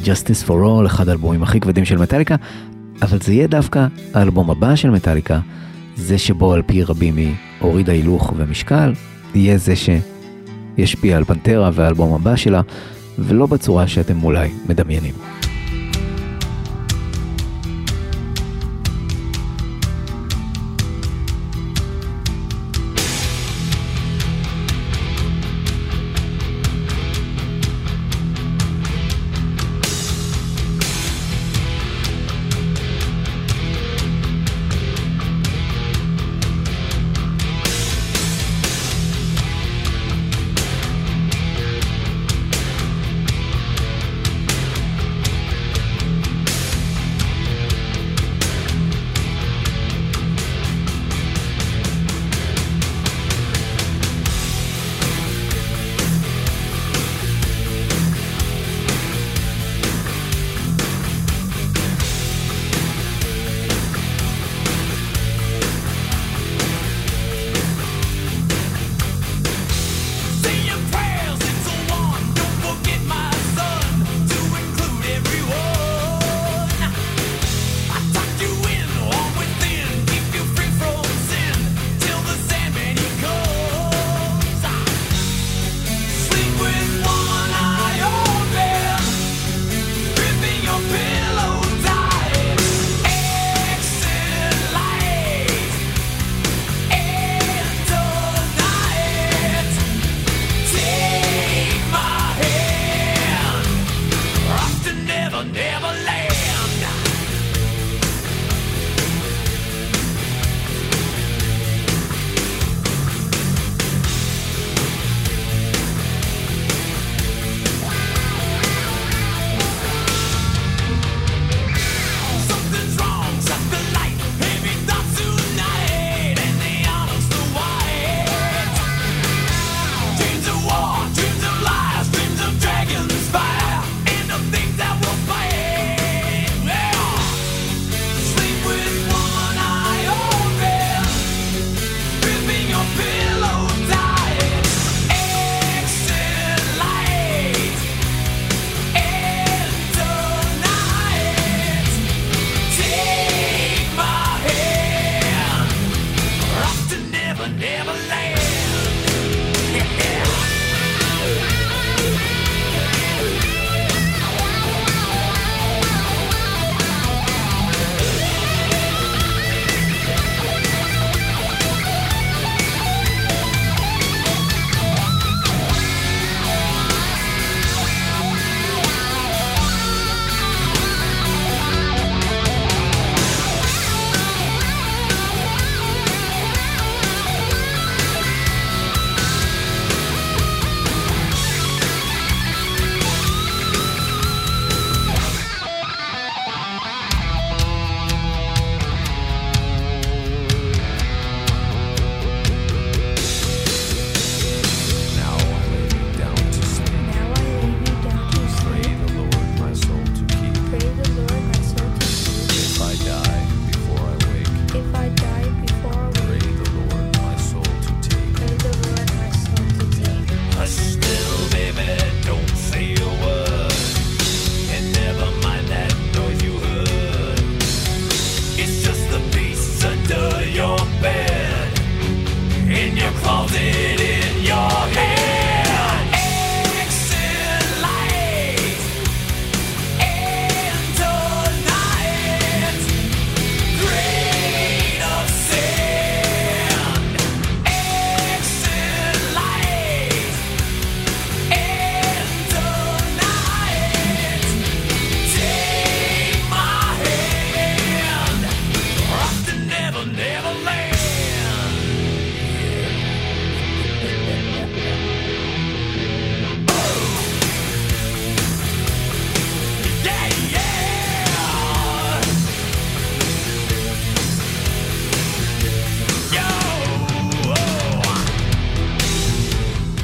S5: Justice for All, אחד האלבומים הכי כבדים של מטאליקה, אבל זה יהיה דווקא האלבום הבא של מטאליקה, זה שבו על פי רבים היא הורידה הילוך ומשקל, יהיה זה שישפיע על פנטרה והאלבום הבא שלה, ולא בצורה שאתם אולי מדמיינים.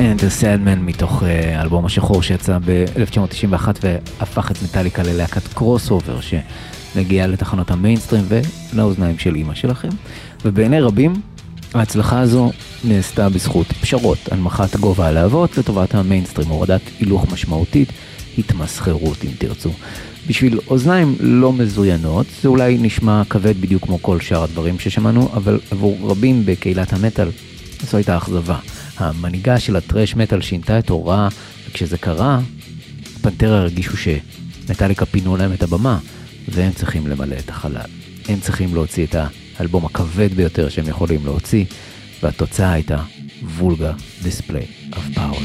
S4: Enter Sandman מתוך אה, האלבום השחור שיצא ב-1991 והפך את מטאליקה ללהקת crossover שמגיעה לתחנות המיינסטרים ולאוזניים של אימא שלכם. ובעיני רבים ההצלחה הזו נעשתה בזכות פשרות, הנמכת גובה הלהבות לטובת המיינסטרים, הורדת הילוך משמעותית, התמסחרות אם תרצו. בשביל אוזניים לא מזוינות זה אולי נשמע כבד בדיוק כמו כל שאר הדברים ששמענו, אבל עבור רבים בקהילת המטאל זו הייתה אכזבה. המנהיגה של הטרש מטאל שינתה את הוראה, וכשזה קרה, פנטרה הרגישו שמטאליקה פינו להם את הבמה, והם צריכים למלא את החלל. הם צריכים להוציא את האלבום הכבד ביותר שהם יכולים להוציא, והתוצאה הייתה וולגה דיספליי of power.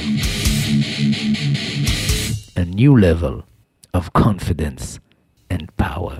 S4: A new level of confidence and power.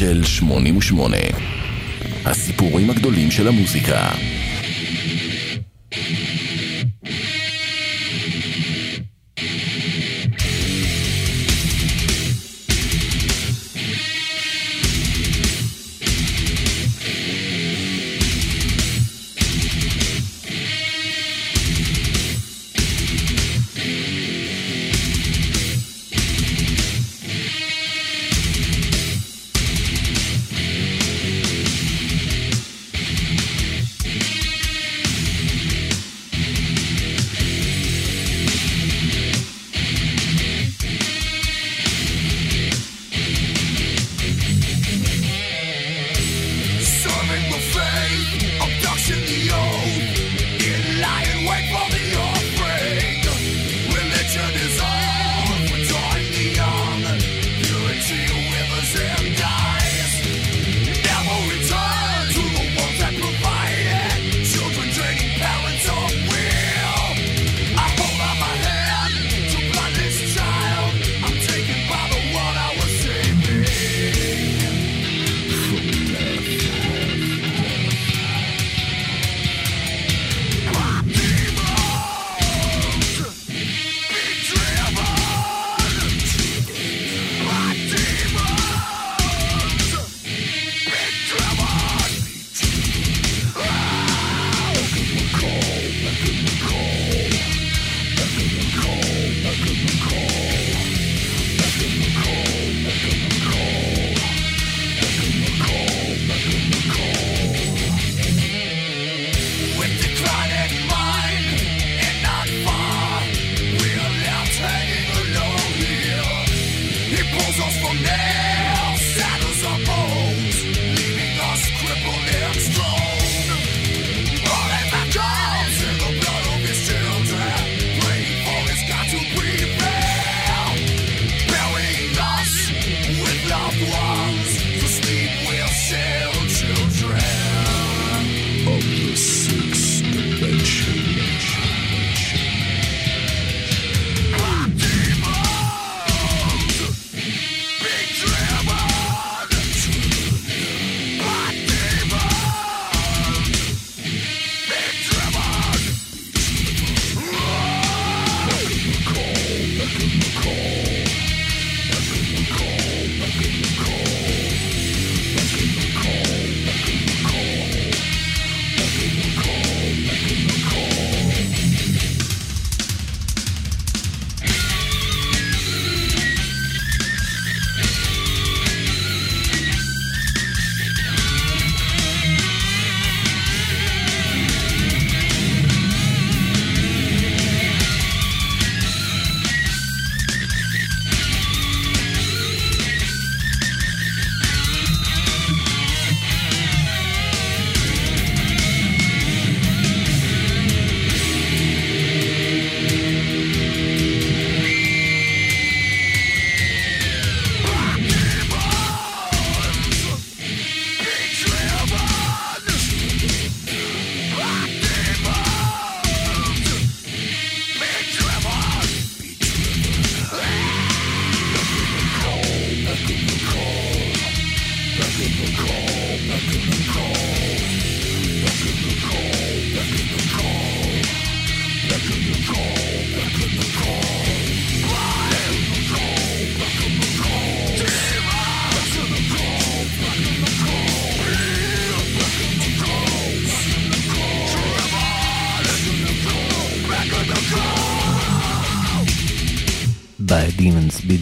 S2: ספיישל 88
S3: הסיפורים הגדולים של המוזיקה.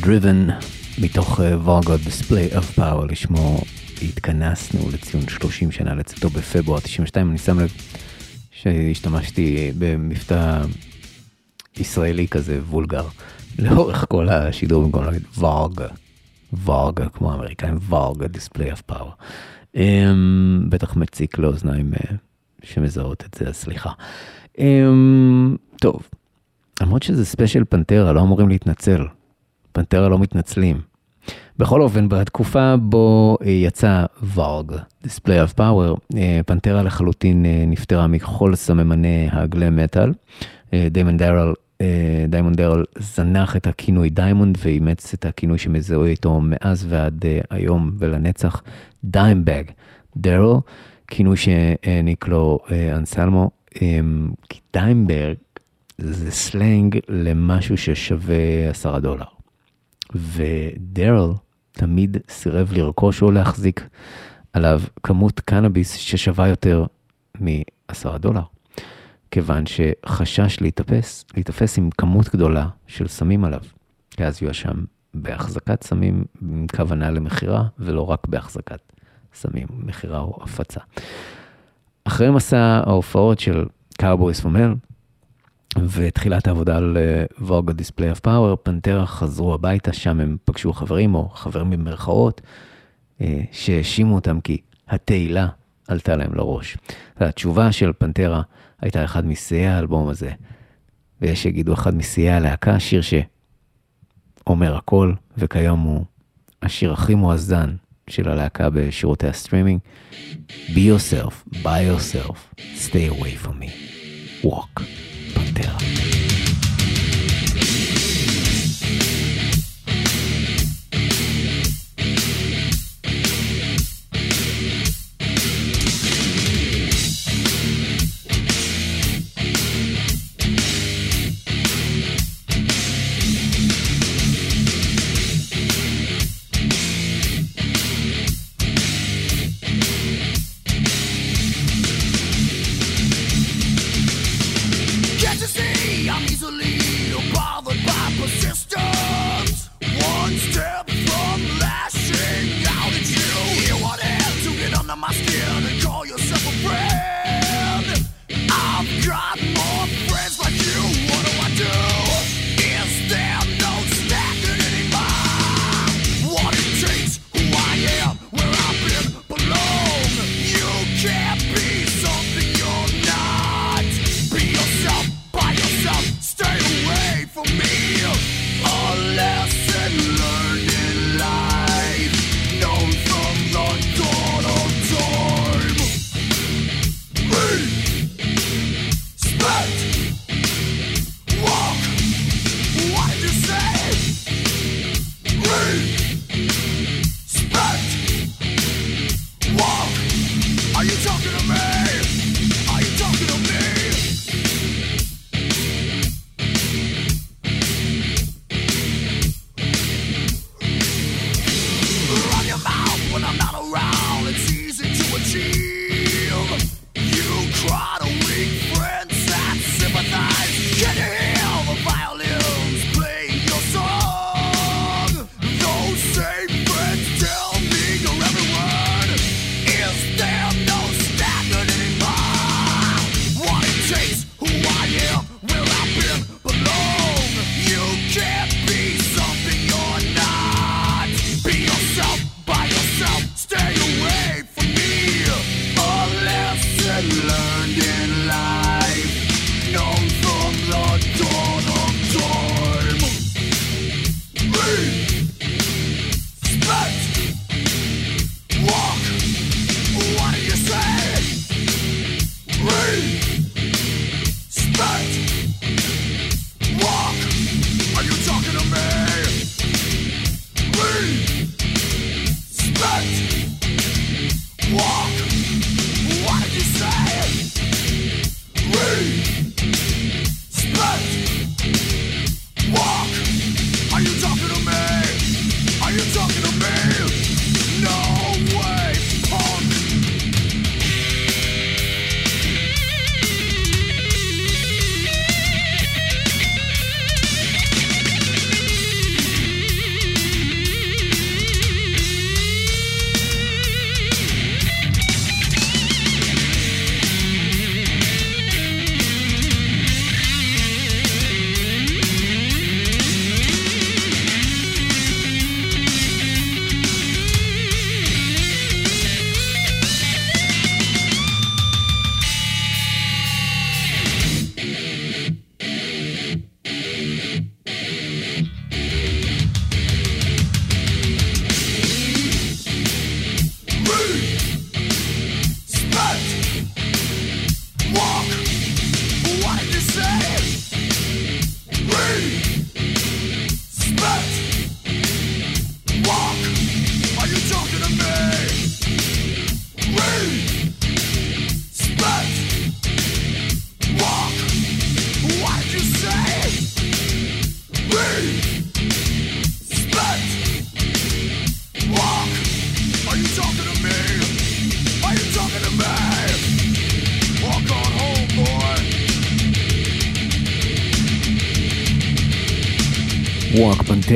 S6: Driven,
S4: מתוך ורגו Display of Power, לשמו התכנסנו לציון 30 שנה לצאתו בפברואר 92, אני שם לב שהשתמשתי במבטא ישראלי כזה וולגר, לאורך כל השידור במקום להגיד ורגה, ורגה כמו האמריקאים, ורגה Display of Power. Um, בטח מציק לאוזניים uh, שמזהות את זה, אז סליחה. Um, טוב, למרות שזה ספיישל פנטרה, לא אמורים להתנצל. פנטרה לא מתנצלים. בכל אופן, בתקופה בו אה, יצא Vulgar Display of Power, אה, פנטרה לחלוטין אה, נפטרה מכל סממני הגלם מטאל. דיימונד דרל, דיימונד דרל זנח את הכינוי דיימונד ואימץ את הכינוי שמזוהה איתו מאז ועד היום ולנצח, דיימבג דרל, כינוי שהעניק לו אנסלמו, אה, כי דיימבג זה סלנג למשהו ששווה עשרה דולר. ודארל תמיד סירב לרכוש או להחזיק עליו כמות קנאביס ששווה יותר מעשרה דולר. כיוון שחשש להיתפס, להיתפס עם כמות גדולה של סמים עליו. כי אז יואשם בהחזקת סמים עם כוונה למכירה, ולא רק בהחזקת סמים, מכירה או הפצה. אחרי מסע ההופעות של Cowboys from Hell, ותחילת העבודה על Vulgar Display of Power, פנטרה חזרו הביתה, שם הם פגשו חברים, או חברים במרכאות, אה, שהאשימו אותם כי התהילה עלתה להם לראש. והתשובה של פנטרה הייתה אחד משיאי האלבום הזה, ויש שיגידו אחד משיאי הלהקה, שיר שאומר הכל, וכיום הוא השיר הכי מואזן של הלהקה בשירותי הסטרימינג. Be yourself, by yourself, stay away from me. Walk, פנטרה.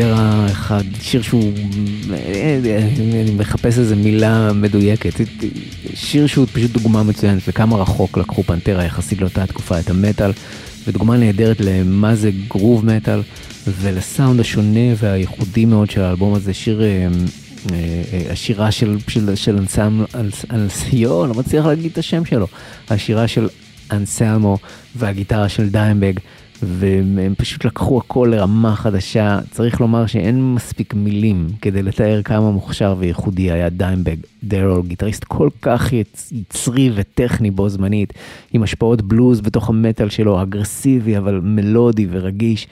S4: פנטרה אחד, שיר שהוא, אני מחפש איזה מילה מדויקת, שיר שהוא פשוט דוגמה מצוינת לכמה רחוק לקחו פנטרה יחסית לאותה תקופה את המטאל, ודוגמה נהדרת למה זה גרוב מטאל, ולסאונד השונה והייחודי מאוד של האלבום הזה, שיר, אה, אה, השירה של, של, של אנסלמו, אנסיו, לא מצליח להגיד את השם שלו, השירה של אנסלמו והגיטרה של דיימבג. והם פשוט לקחו הכל לרמה חדשה. צריך לומר שאין מספיק מילים כדי לתאר כמה מוכשר וייחודי היה דיימבג דארל, גיטריסט כל כך יצרי וטכני בו זמנית, עם השפעות בלוז בתוך המטאל שלו, אגרסיבי אבל מלודי ורגיש.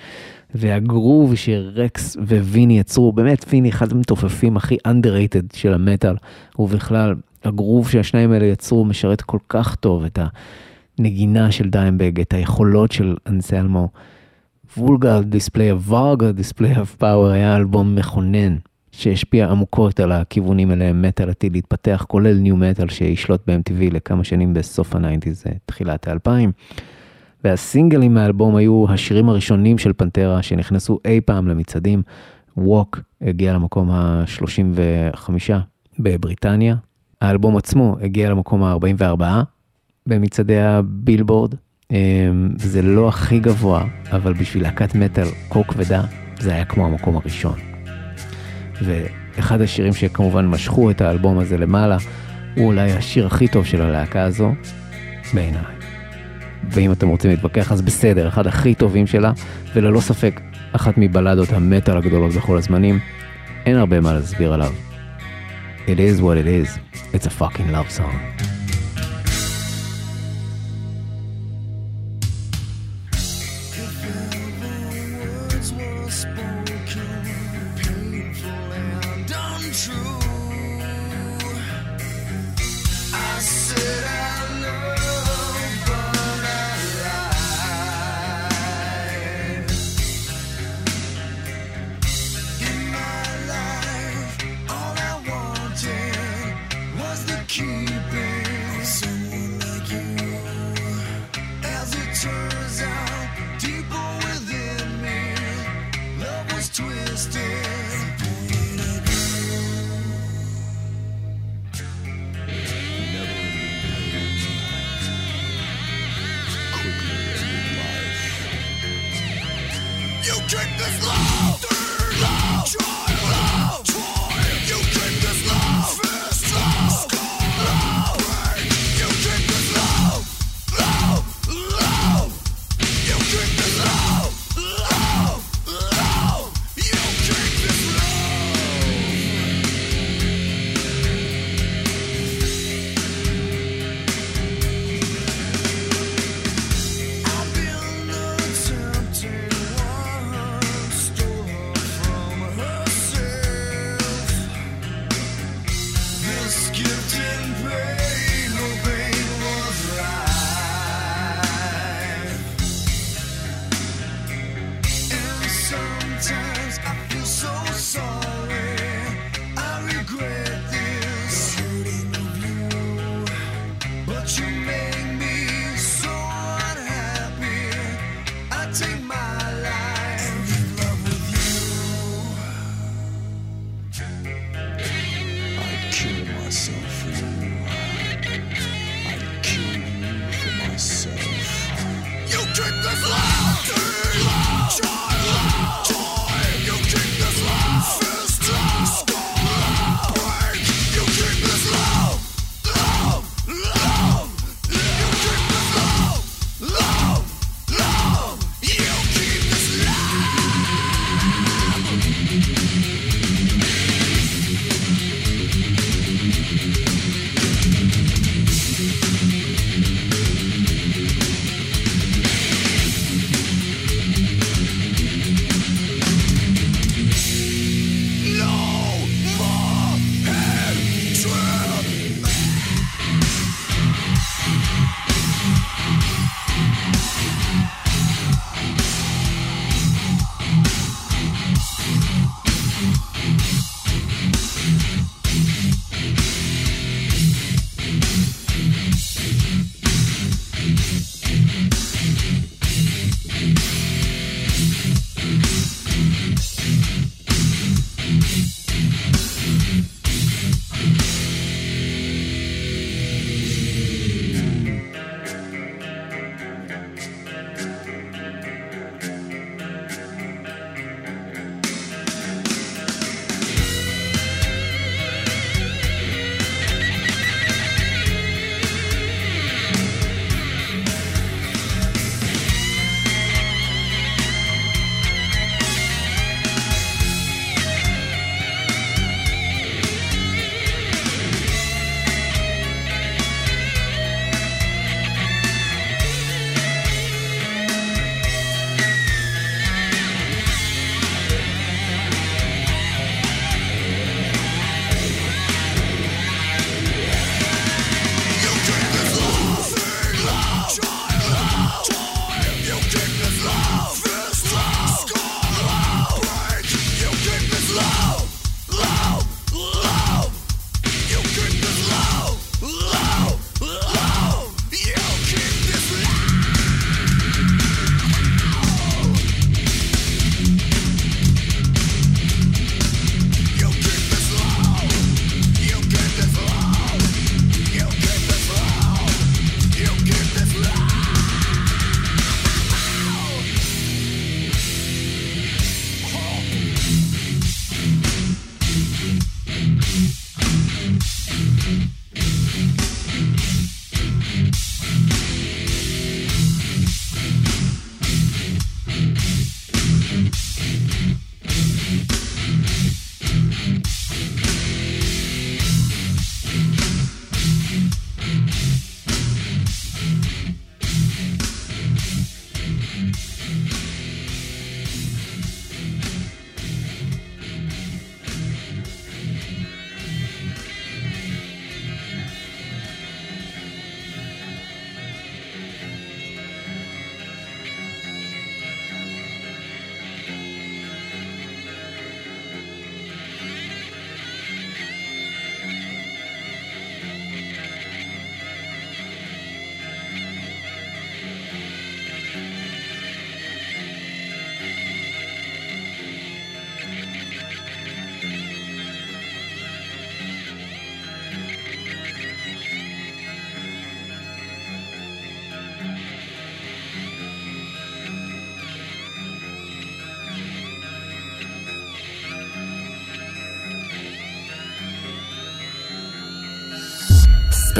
S4: והגרוב שרקס וויני יצרו, באמת ויני אחד המתופפים הכי underrated של המטאל, ובכלל הגרוב שהשניים האלה יצרו משרת כל כך טוב את ה... הנגינה של דיימבג, את היכולות של אנסלמו. Vulgar Display, Vulgar Display of Power היה אלבום מכונן שהשפיע עמוקות על הכיוונים אליהם מטאל עתיד להתפתח, כולל nu metal שישלוט ב-MTV לכמה שנים בסוף ה nineties, תחילת האלפיים. והסינגלים מהאלבום היו השירים הראשונים של פנטרה שנכנסו אי פעם למצעדים. Walk הגיע למקום ה-35 בבריטניה. האלבום עצמו הגיע למקום ה-44 במצעדי הבילבורד. אמ, זה לא הכי גבוה, אבל בשביל להקת מטאל כה כבדה, זה היה כמו המקום הראשון. ואחד השירים שכמובן משכו את האלבום הזה למעלה, הוא אולי השיר הכי טוב של הלהקה הזו, בעיניי. ואם אתם רוצים להתווכח אז בסדר, אחד הכי טובים שלה, וללא ספק, אחת מבלדות המטאל הגדולות בכל הזמנים, אין הרבה מה להסביר עליו. It is what it is, it's a fucking love song.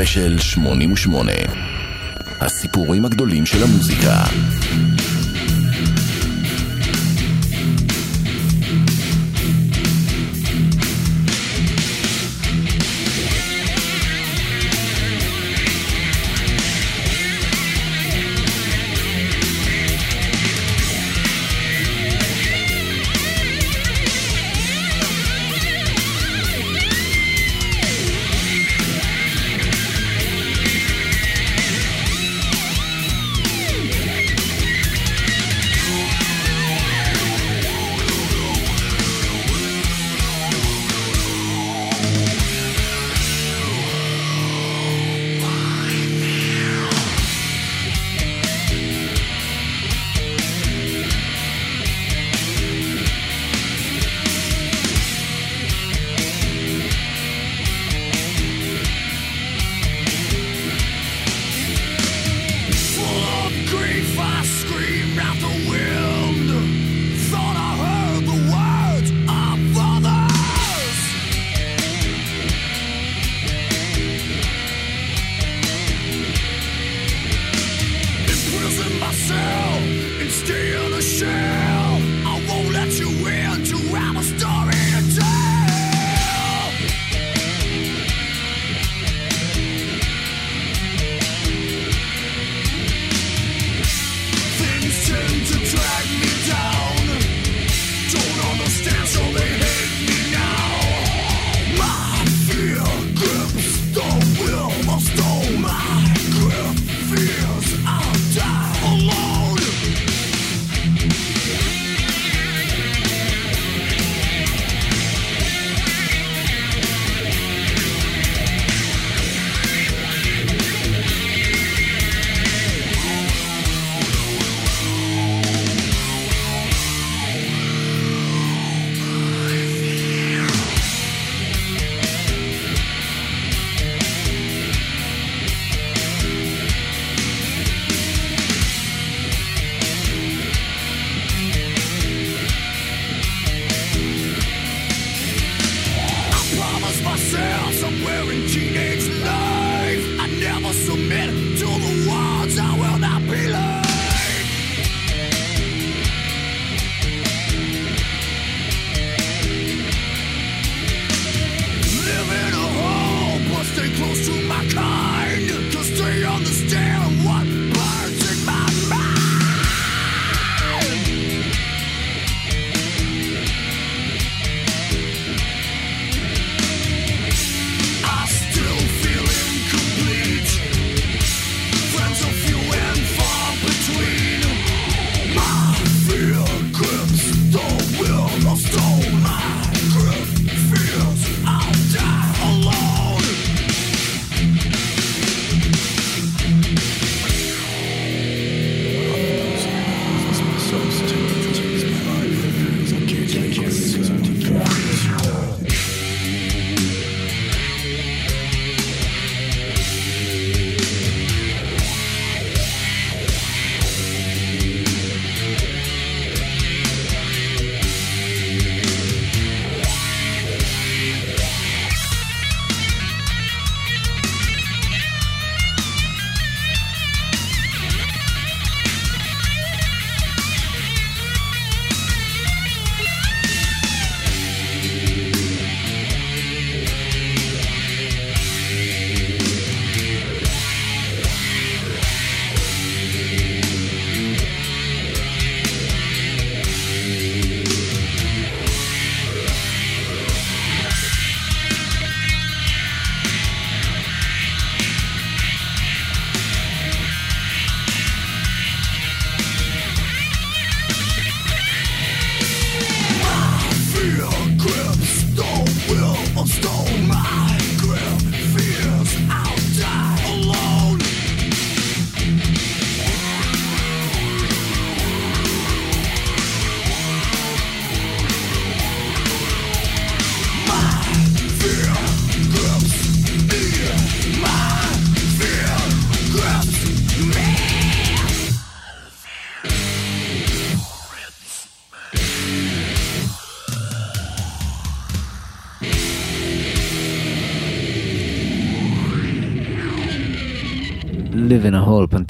S3: ספיישל 88. הסיפורים הגדולים של המוזיקה.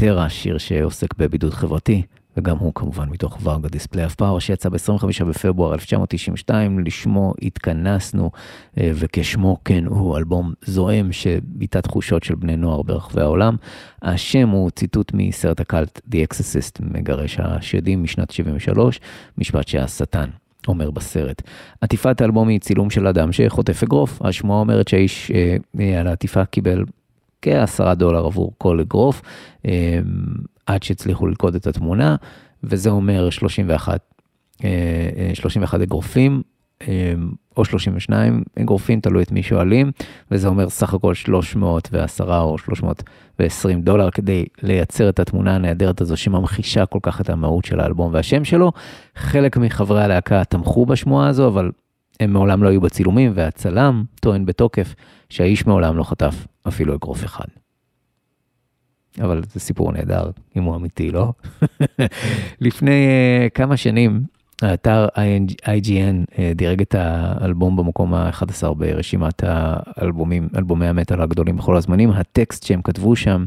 S4: פנטרה, שיר שעוסק בבידוד חברתי, וגם הוא כמובן מתוך ורגה דיספלי אף פאוור, שיצא ב-25 בפברואר 1992, לשמו התכנסנו, אה, וכשמו כן הוא אלבום זועם שביטא תחושות של בני נוער ברחבי העולם. השם הוא ציטוט מסרט הקאלט The Exorcist, מגרש השדים משנת 73, משפט שהשטן אומר בסרט. עטיפת האלבום היא צילום של אדם שחוטף אגרוף. השמועה אומרת שהאיש אה, על העטיפה קיבל כעשרה דולר עבור כל אגרוף, אה, עד שהצליחו ללכוד את התמונה, וזה אומר 31, אה, אה, 31 אגרופים, אה, או 32 אגרופים, תלוי את מי שואלים, וזה אומר סך הכל 310 או 320 דולר כדי לייצר את התמונה הנהדרת הזו שממחישה כל כך את המהות של האלבום והשם שלו. חלק מחברי הלהקה תמכו בשמועה הזו, אבל הם מעולם לא היו בצילומים, והצלם טוען בתוקף שהאיש מעולם לא חטף אפילו אגרוף אחד. אבל זה סיפור נהדר, אם הוא אמיתי, לא? <laughs> לפני uh, כמה שנים, האתר IGN uh, דירג את האלבום במקום ה-11 ברשימת האלבומים, אלבומי המטאל הגדולים בכל הזמנים. הטקסט שהם כתבו שם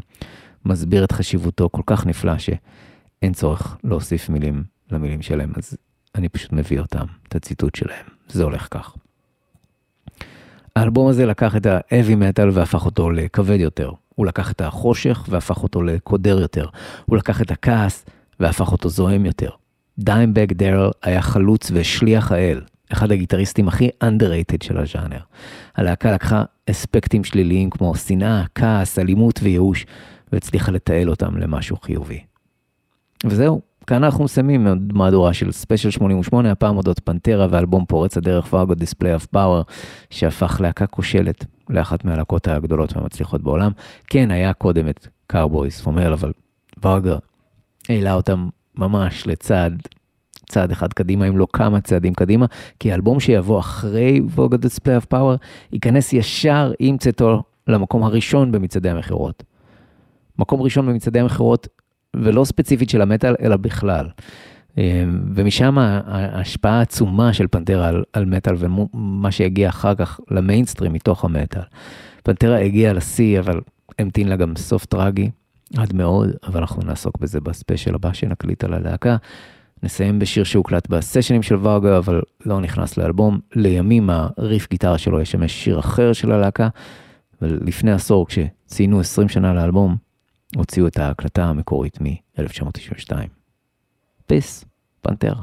S4: מסביר את חשיבותו כל כך נפלא שאין צורך להוסיף מילים למילים שלהם, אז אני פשוט מביא אותם, את הציטוט שלהם. זה הולך כך. האלבום הזה לקח את ה-heavy metal והפך אותו לכבד יותר. הוא לקח את החושך והפך אותו לקודר יותר. הוא לקח את הכעס והפך אותו זועם יותר. דיימבג דארל היה חלוץ ושליח האל, אחד הגיטריסטים הכי underrated של הז'אנר. הלהקה לקחה אספקטים שליליים כמו שנאה, כעס, אלימות וייאוש, והצליחה לתעל אותם למשהו חיובי. וזהו, כאן אנחנו מסיימים מהדורה של ספיישל 88, הפעם אודות פנטרה ואלבום פורץ הדרך Vulgar Display of Power, שהפך להקה כושלת לאחת מהלהקות הגדולות והמצליחות בעולם. כן, היה קודם את Cowboys from Hell, אבל Vulgar העלה אותם ממש לצעד, צעד אחד קדימה, אם לא כמה צעדים קדימה, כי האלבום שיבוא אחרי Vulgar Display of Power, ייכנס ישר עם צאתו למקום הראשון במצעדי המכירות. מקום ראשון במצעדי המכירות ולא ספציפית של המטאל, אלא בכלל. אה, ומשם ההשפעה העצומה של פנטרה על, על מטאל ומה שיגיע אחר כך למיינסטרים מתוך המטאל. פנטרה הגיעה לשיא, אבל המתין לה גם סוף טרגי, עד מאוד, אבל אנחנו נעסוק בזה בספיישל הבא שנקליט על הלהקה. נסיים בשיר שהוקלט בסשנים של Vulgar, אבל לא נכנס לאלבום. לימים הריף גיטרה שלו ישמש שיר אחר של הלהקה, ולפני עשור, כשציינו 20 שנה לאלבום, הוציאו את ההקלטה המקורית מ-1992. פיס, פנטרה.